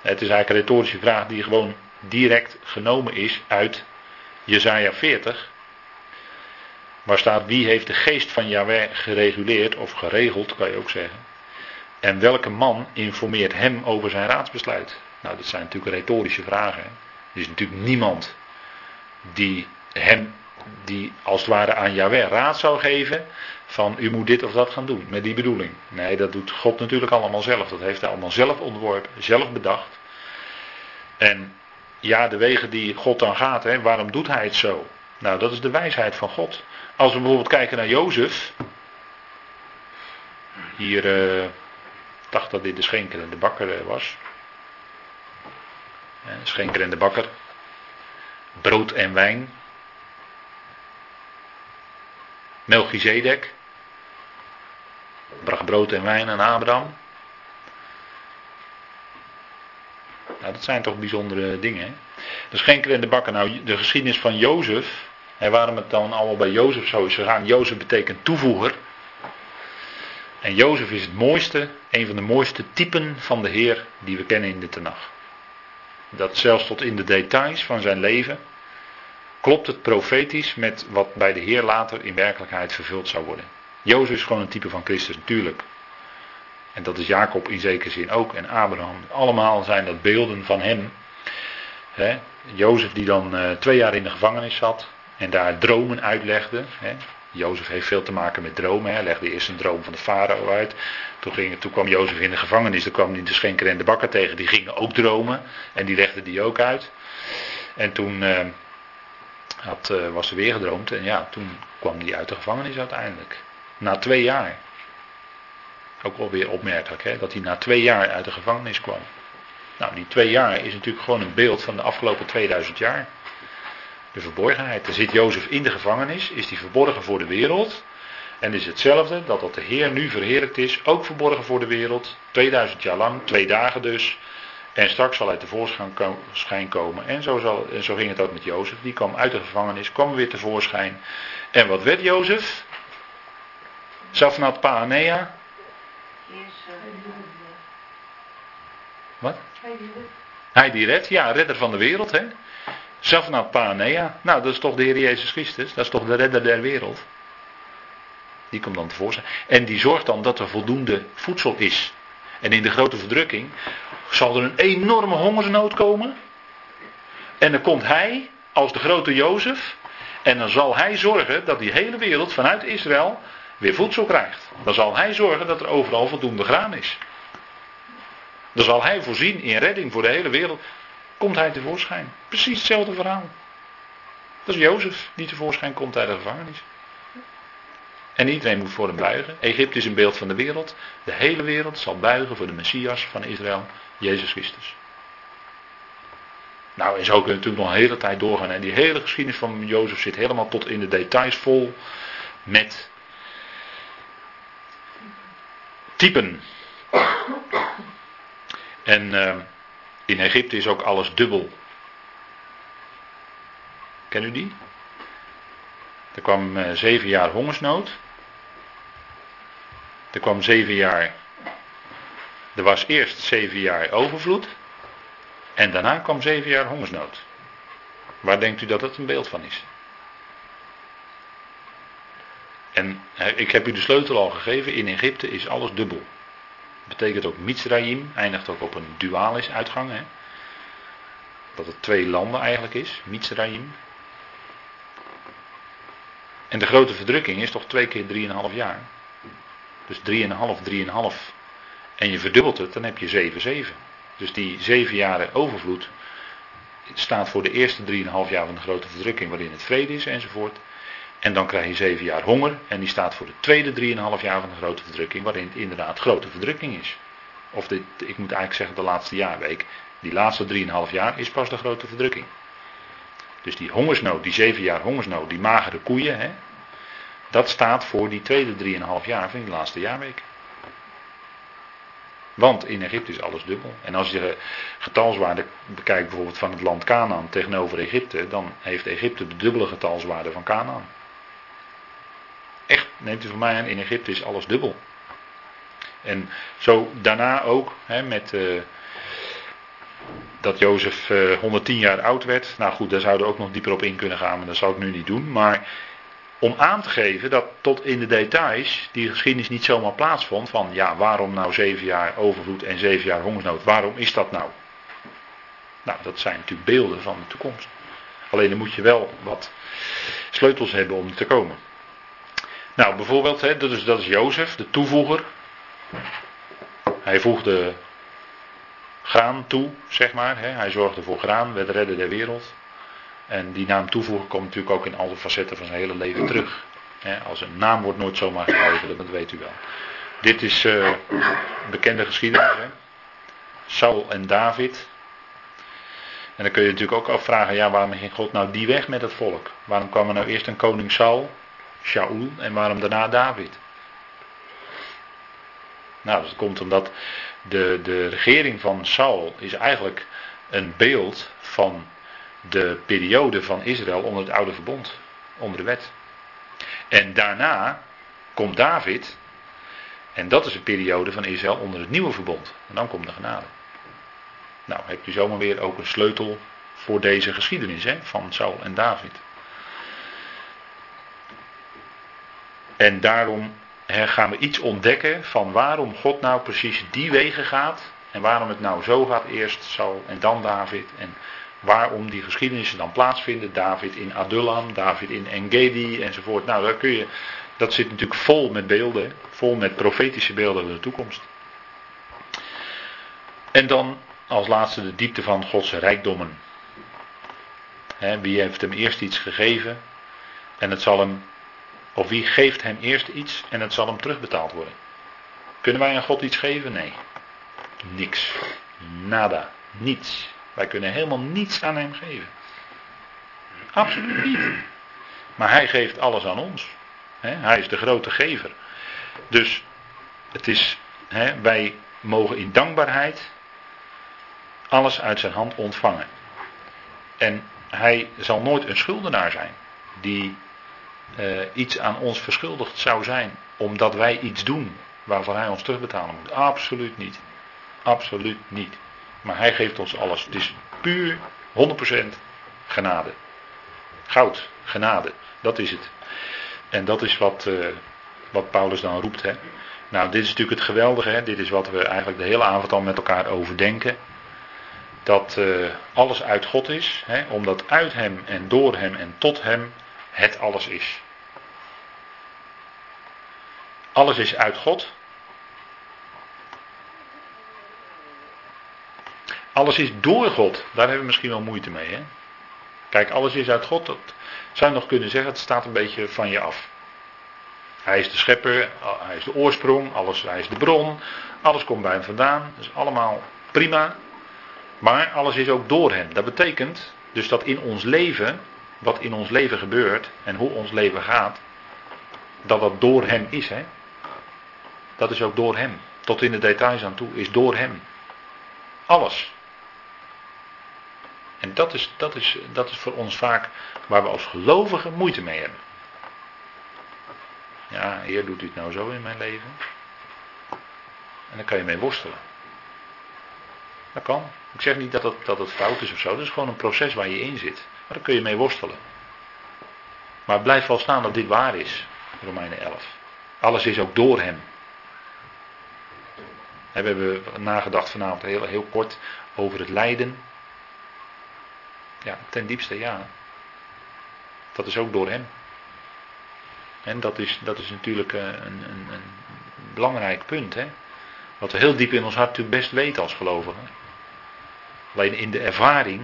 Het is eigenlijk een retorische vraag die gewoon direct genomen is uit Jezaja 40. Waar staat wie heeft de geest van Yahweh gereguleerd of geregeld, kan je ook zeggen. En welke man informeert hem over zijn raadsbesluit? Nou, dat zijn natuurlijk retorische vragen. Er is natuurlijk niemand die hem, die als het ware aan Yahweh raad zou geven van u moet dit of dat gaan doen, met die bedoeling. Nee, dat doet God natuurlijk allemaal zelf. Dat heeft hij allemaal zelf ontworpen, zelf bedacht. En ja, de wegen die God dan gaat, hè, waarom doet hij het zo? Nou, dat is de wijsheid van God. Als we bijvoorbeeld kijken naar Jozef. Hier, uh, dacht dat dit de schenker en de bakker uh, was. Uh, schenker en de bakker. Brood en wijn. Melchizedek. Bracht brood en wijn aan Abraham. Nou, dat zijn toch bijzondere dingen. De schenker en de bakker. Nou, de geschiedenis van Jozef. En waarom het dan allemaal bij Jozef zo is gegaan. Jozef betekent toevoeger. En Jozef is het mooiste, een van de mooiste typen van de Heer die we kennen in de Tenach. Dat zelfs tot in de details van zijn leven klopt het profetisch met wat bij de Heer later in werkelijkheid vervuld zou worden. Jozef is gewoon een type van Christus, natuurlijk. En dat is Jacob in zekere zin ook en Abraham. Allemaal zijn dat beelden van hem. He, Jozef die dan uh, twee jaar in de gevangenis zat en daar dromen uitlegde. He. Jozef heeft veel te maken met dromen. Hij legde eerst een droom van de farao uit. Toen, ging, toen kwam Jozef in de gevangenis. Toen kwam hij de schenker en de bakker tegen. Die gingen ook dromen. En die legden die ook uit. En toen uh, had, uh, was er weer gedroomd. En ja, toen kwam hij uit de gevangenis uiteindelijk. Na twee jaar. Ook alweer opmerkelijk, hè, dat hij na twee jaar uit de gevangenis kwam. Nou, die twee jaar is natuurlijk gewoon een beeld van de afgelopen 2000 jaar. De verborgenheid. Er zit Jozef in de gevangenis, is hij verborgen voor de wereld. En is hetzelfde dat dat de Heer nu verheerlijkt is, ook verborgen voor de wereld. 2000 jaar lang, twee dagen dus. En straks zal hij tevoorschijn komen. En zo, zal, en zo ging het ook met Jozef. Die kwam uit de gevangenis, kwam weer tevoorschijn. En wat werd Jozef? Safnat Paanea. Wat? Hij die redt, ja, redder van de wereld, hè. Safnat Paanea. Nou, dat is toch de Heer Jezus Christus. Dat is toch de redder der wereld. Die komt dan tevoorschijn. En die zorgt dan dat er voldoende voedsel is. En in de grote verdrukking zal er een enorme hongersnood komen. En dan komt hij als de grote Jozef. En dan zal hij zorgen dat die hele wereld vanuit Israël weer voedsel krijgt. Dan zal hij zorgen dat er overal voldoende graan is. Dan zal hij voorzien in redding voor de hele wereld. Komt hij tevoorschijn. Precies hetzelfde verhaal. Dat is Jozef die tevoorschijn komt uit de gevangenis. En iedereen moet voor hem buigen. Egypte is een beeld van de wereld. De hele wereld zal buigen voor de Messias van Israël, Jezus Christus. Nou, en zo kunnen we natuurlijk nog een hele tijd doorgaan. En die hele geschiedenis van Jozef zit helemaal tot in de details vol met typen. En uh, in Egypte is ook alles dubbel. Ken u die? Er kwam uh, zeven jaar hongersnood. Er kwam zeven jaar. Er was eerst zeven jaar overvloed. En daarna kwam zeven jaar hongersnood. Waar denkt u dat het een beeld van is? En ik heb u de sleutel al gegeven. In Egypte is alles dubbel. Betekent ook Mitzrayim. Eindigt ook op een dualis uitgang. Hè? Dat het twee landen eigenlijk is. Mitzrayim. En de grote verdrukking is toch twee keer 3,5 jaar. Dus 3,5, 3,5. En je verdubbelt het, dan heb je 7, 7. Dus die 7 jaren overvloed staat voor de eerste 3,5 jaar van de grote verdrukking waarin het vrede is enzovoort. En dan krijg je 7 jaar honger en die staat voor de tweede 3,5 jaar van de grote verdrukking waarin het inderdaad grote verdrukking is. Of dit, ik moet eigenlijk zeggen de laatste jaarweek. Die laatste 3,5 jaar is pas de grote verdrukking. Dus die hongersnood, die 7 jaar hongersnood, die magere koeien, hè, dat staat voor die tweede 3,5 jaar van die laatste jaarweek. Want in Egypte is alles dubbel. En als je getalswaarde bekijkt bijvoorbeeld van het land Canaan tegenover Egypte, dan heeft Egypte de dubbele getalswaarde van Canaan. Echt, neemt u van mij aan, in Egypte is alles dubbel. En zo daarna ook hè, met uh, dat Jozef uh, 110 jaar oud werd. Nou goed, daar zouden we ook nog dieper op in kunnen gaan, maar dat zal ik nu niet doen. Maar om aan te geven dat tot in de details die geschiedenis niet zomaar plaatsvond. Van ja, waarom nou zeven jaar overvloed en zeven jaar hongersnood? Waarom is dat nou? Nou, dat zijn natuurlijk beelden van de toekomst. Alleen dan moet je wel wat sleutels hebben om te komen. Nou, bijvoorbeeld, hè, dat, is, dat is Jozef, de toevoeger. Hij voegde graan toe, zeg maar. Hè. Hij zorgde voor graan, werd redder der wereld. En die naam toevoegen komt natuurlijk ook in alle facetten van zijn hele leven terug. als een naam wordt nooit zomaar gegeven, dat weet u wel. Dit is uh, bekende geschiedenis. Hè? Saul en David. En dan kun je natuurlijk ook afvragen, ja, waarom ging God nou die weg met het volk? Waarom kwam er nou eerst een koning Saul, Shaul, en waarom daarna David? Nou, dat komt omdat de, de regering van Saul is eigenlijk een beeld van de periode van Israël onder het oude verbond, onder de wet. En daarna komt David, en dat is een periode van Israël onder het nieuwe verbond. En dan komt de genade. Nou, hebt u zomaar weer ook een sleutel voor deze geschiedenis hè, van Saul en David. En daarom gaan we iets ontdekken van waarom God nou precies die wegen gaat. En waarom het nou zo gaat, eerst Saul en dan David. En waarom die geschiedenissen dan plaatsvinden. David in Adullam, David in Engedi enzovoort. Nou, daar kun je, dat zit natuurlijk vol met beelden, vol met profetische beelden van de toekomst. En dan als laatste de diepte van Gods rijkdommen. wie heeft hem eerst iets gegeven en het zal hem, of wie geeft hem eerst iets en het zal hem terugbetaald worden? Kunnen wij aan God iets geven? Nee. Niks. Nada. Niets. Wij kunnen helemaal niets aan hem geven. Absoluut niet. Maar hij geeft alles aan ons. Hij is de grote gever. Dus het is, wij mogen in dankbaarheid alles uit zijn hand ontvangen. En hij zal nooit een schuldenaar zijn die uh, iets aan ons verschuldigd zou zijn omdat wij iets doen waarvan hij ons terugbetalen moet. Absoluut niet. Absoluut niet. Maar hij geeft ons alles. Het is puur 100% genade. Goud, genade. Dat is het. En dat is wat, uh, wat Paulus dan roept. Hè. Nou, dit is natuurlijk het geweldige. Hè. Dit is wat we eigenlijk de hele avond al met elkaar overdenken. Dat uh, alles uit God is. Hè, omdat uit Hem en door Hem en tot Hem het alles is. Alles is uit God. Alles is door God. Daar hebben we misschien wel moeite mee. Hè? Kijk, alles is uit God. Dat zou je nog kunnen zeggen, het staat een beetje van je af. Hij is de schepper, hij is de oorsprong, alles, hij is de bron. Alles komt bij hem vandaan. Dat is allemaal prima. Maar alles is ook door hem. Dat betekent dus dat in ons leven, wat in ons leven gebeurt en hoe ons leven gaat, dat dat door hem is. Hè? Dat is ook door hem. Tot in de details aan toe is door hem. Alles. En dat is, dat, is, dat is voor ons vaak waar we als gelovigen moeite mee hebben. Ja, Heer, doet u het nou zo in mijn leven? En dan kan je mee worstelen. Dat kan. Ik zeg niet dat het, dat fout is of zo. Dat is gewoon een proces waar je in zit. Daar kun je mee worstelen. Maar blijf wel staan dat dit waar is. Romeinen 11. Alles is ook door hem. We hebben nagedacht vanavond heel, heel kort over het lijden. Ja, ten diepste ja. Dat is ook door hem. En dat is, dat is natuurlijk een, een, een belangrijk punt. Hè? Wat we heel diep in ons hart natuurlijk best weten als gelovigen. Alleen in de ervaring,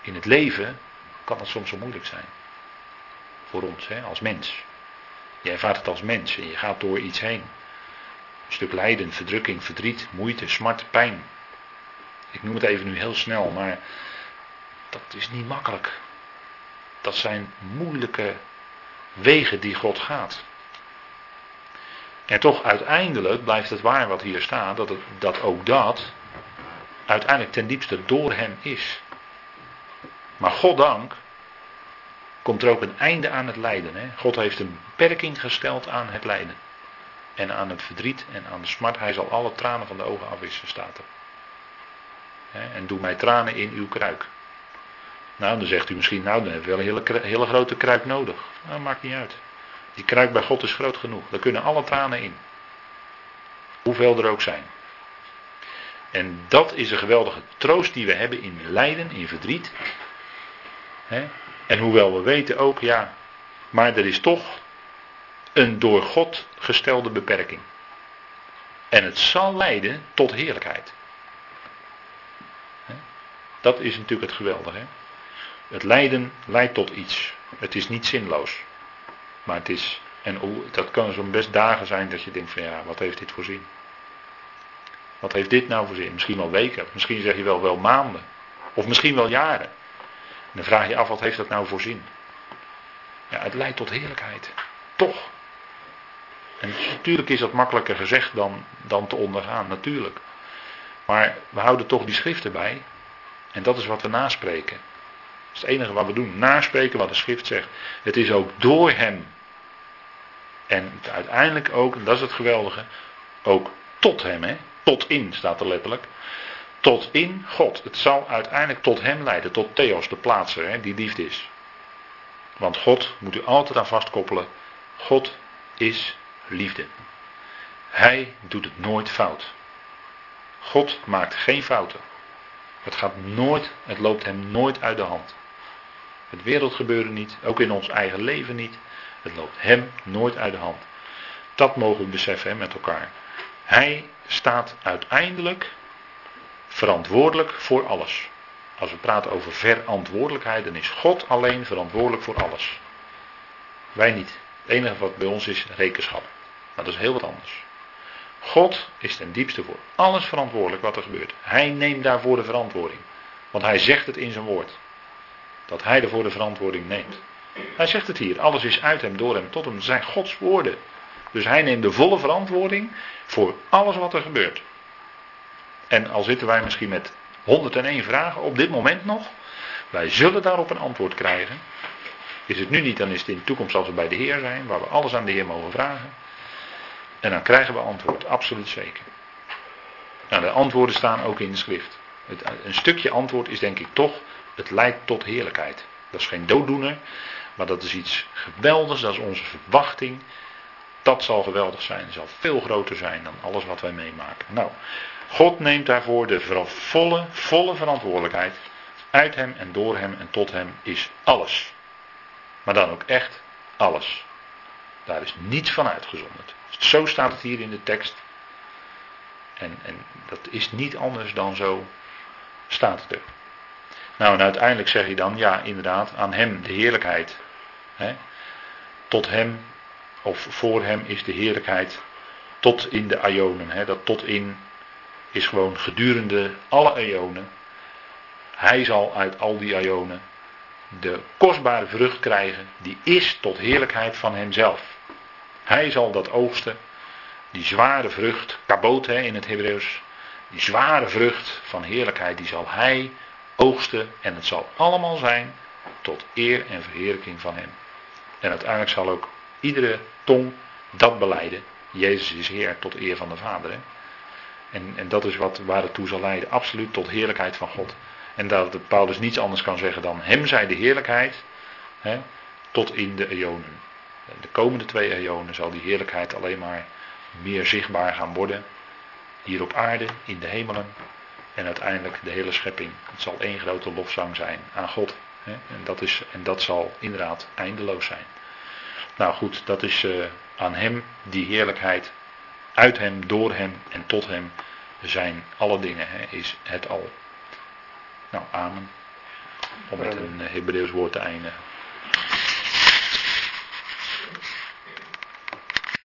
in het leven, kan het soms zo moeilijk zijn. Voor ons, hè, als mens. Je ervaart het als mens en je gaat door iets heen. Een stuk lijden, verdrukking, verdriet, moeite, smart, pijn. Ik noem het even nu heel snel, maar dat is niet makkelijk. Dat zijn moeilijke wegen die God gaat. En toch uiteindelijk blijft het waar wat hier staat, dat, het, dat ook dat uiteindelijk ten diepste door hem is. Maar God dank, komt er ook een einde aan het lijden. Hè? God heeft een beperking gesteld aan het lijden. En aan het verdriet en aan de smart. Hij zal alle tranen van de ogen afwissen, staat er. En doe mij tranen in uw kruik. Nou, dan zegt u misschien, nou, dan hebben we wel een hele, hele grote kruik nodig. Nou, maakt niet uit. Die kruik bij God is groot genoeg. Daar kunnen alle tranen in. Hoeveel er ook zijn. En dat is een geweldige troost die we hebben in lijden, in verdriet. En hoewel we weten ook, ja, maar er is toch een door God gestelde beperking. En het zal leiden tot heerlijkheid. Dat is natuurlijk het geweldige. Het lijden leidt tot iets. Het is niet zinloos. Maar het is, en dat kan zo'n best dagen zijn dat je denkt van ja, wat heeft dit voor zin? Wat heeft dit nou voor zin? Misschien wel weken, misschien zeg je wel wel maanden. Of misschien wel jaren. En dan vraag je af, wat heeft dat nou voor zin? Ja, het leidt tot heerlijkheid. Toch. En natuurlijk is dat makkelijker gezegd dan, dan te ondergaan, natuurlijk. Maar we houden toch die schrift erbij. En dat is wat we naspreken. Dat is het enige wat we doen. Naspreken wat de schrift zegt. Het is ook door hem. En uiteindelijk ook, en dat is het geweldige, ook tot hem. Hè? Tot in staat er letterlijk. Tot in God. Het zal uiteindelijk tot hem leiden. Tot Theos, de plaatser, hè, die liefde is. Want God moet u altijd aan vastkoppelen. God is liefde. Hij doet het nooit fout. God maakt geen fouten. Het gaat nooit, het loopt hem nooit uit de hand. Het wereldgebeuren niet, ook in ons eigen leven niet. Het loopt hem nooit uit de hand. Dat mogen we beseffen met elkaar. Hij staat uiteindelijk verantwoordelijk voor alles. Als we praten over verantwoordelijkheid, dan is God alleen verantwoordelijk voor alles. Wij niet. Het enige wat bij ons is rekenschap. Maar dat is heel wat anders. God is ten diepste voor alles verantwoordelijk wat er gebeurt. Hij neemt daarvoor de verantwoording. Want hij zegt het in zijn woord. Dat hij ervoor de verantwoording neemt. Hij zegt het hier. Alles is uit hem, door hem, tot hem. Het zijn Gods woorden. Dus hij neemt de volle verantwoording voor alles wat er gebeurt. En al zitten wij misschien met 101 vragen op dit moment nog. Wij zullen daarop een antwoord krijgen. Is het nu niet, dan is het in de toekomst als we bij de Heer zijn, waar we alles aan de Heer mogen vragen. En dan krijgen we antwoord, absoluut zeker. Nou, de antwoorden staan ook in de schrift. Het, een stukje antwoord is denk ik toch, het leidt tot heerlijkheid. Dat is geen dooddoener, maar dat is iets geweldigs, dat is onze verwachting. Dat zal geweldig zijn, zal veel groter zijn dan alles wat wij meemaken. Nou, God neemt daarvoor de volle, volle verantwoordelijkheid. Uit hem en door hem en tot hem is alles. Maar dan ook echt alles. Daar is niets van uitgezonderd. Zo staat het hier in de tekst. En, en dat is niet anders dan zo staat het er. Nou, en uiteindelijk zeg je dan, ja, inderdaad, aan hem de heerlijkheid. Hè? Tot hem, of voor hem is de heerlijkheid tot in de Ionen. Hè? Dat tot in is gewoon gedurende alle eonen. Hij zal uit al die eonen de kostbare vrucht krijgen, die is tot heerlijkheid van hemzelf. Hij zal dat oogsten, die zware vrucht, kabot hè, in het Hebreeuws, die zware vrucht van heerlijkheid, die zal hij oogsten en het zal allemaal zijn tot eer en verheerlijking van hem. En uiteindelijk zal ook iedere tong dat beleiden. Jezus is Heer tot eer van de Vader. Hè? En, en dat is wat, waar het toe zal leiden, absoluut tot heerlijkheid van God. En dat Paulus niets anders kan zeggen dan hem zij de heerlijkheid hè, tot in de eonen. De komende twee eonen zal die heerlijkheid alleen maar meer zichtbaar gaan worden. Hier op aarde, in de hemelen. En uiteindelijk de hele schepping. Het zal één grote lofzang zijn aan God. Hè, en, dat is, en dat zal inderdaad eindeloos zijn. Nou goed, dat is eh, aan hem die heerlijkheid. Uit hem, door hem en tot hem zijn alle dingen. Hè, is het al. Nou, amen. Om met een Hebreeuws woord te eindigen.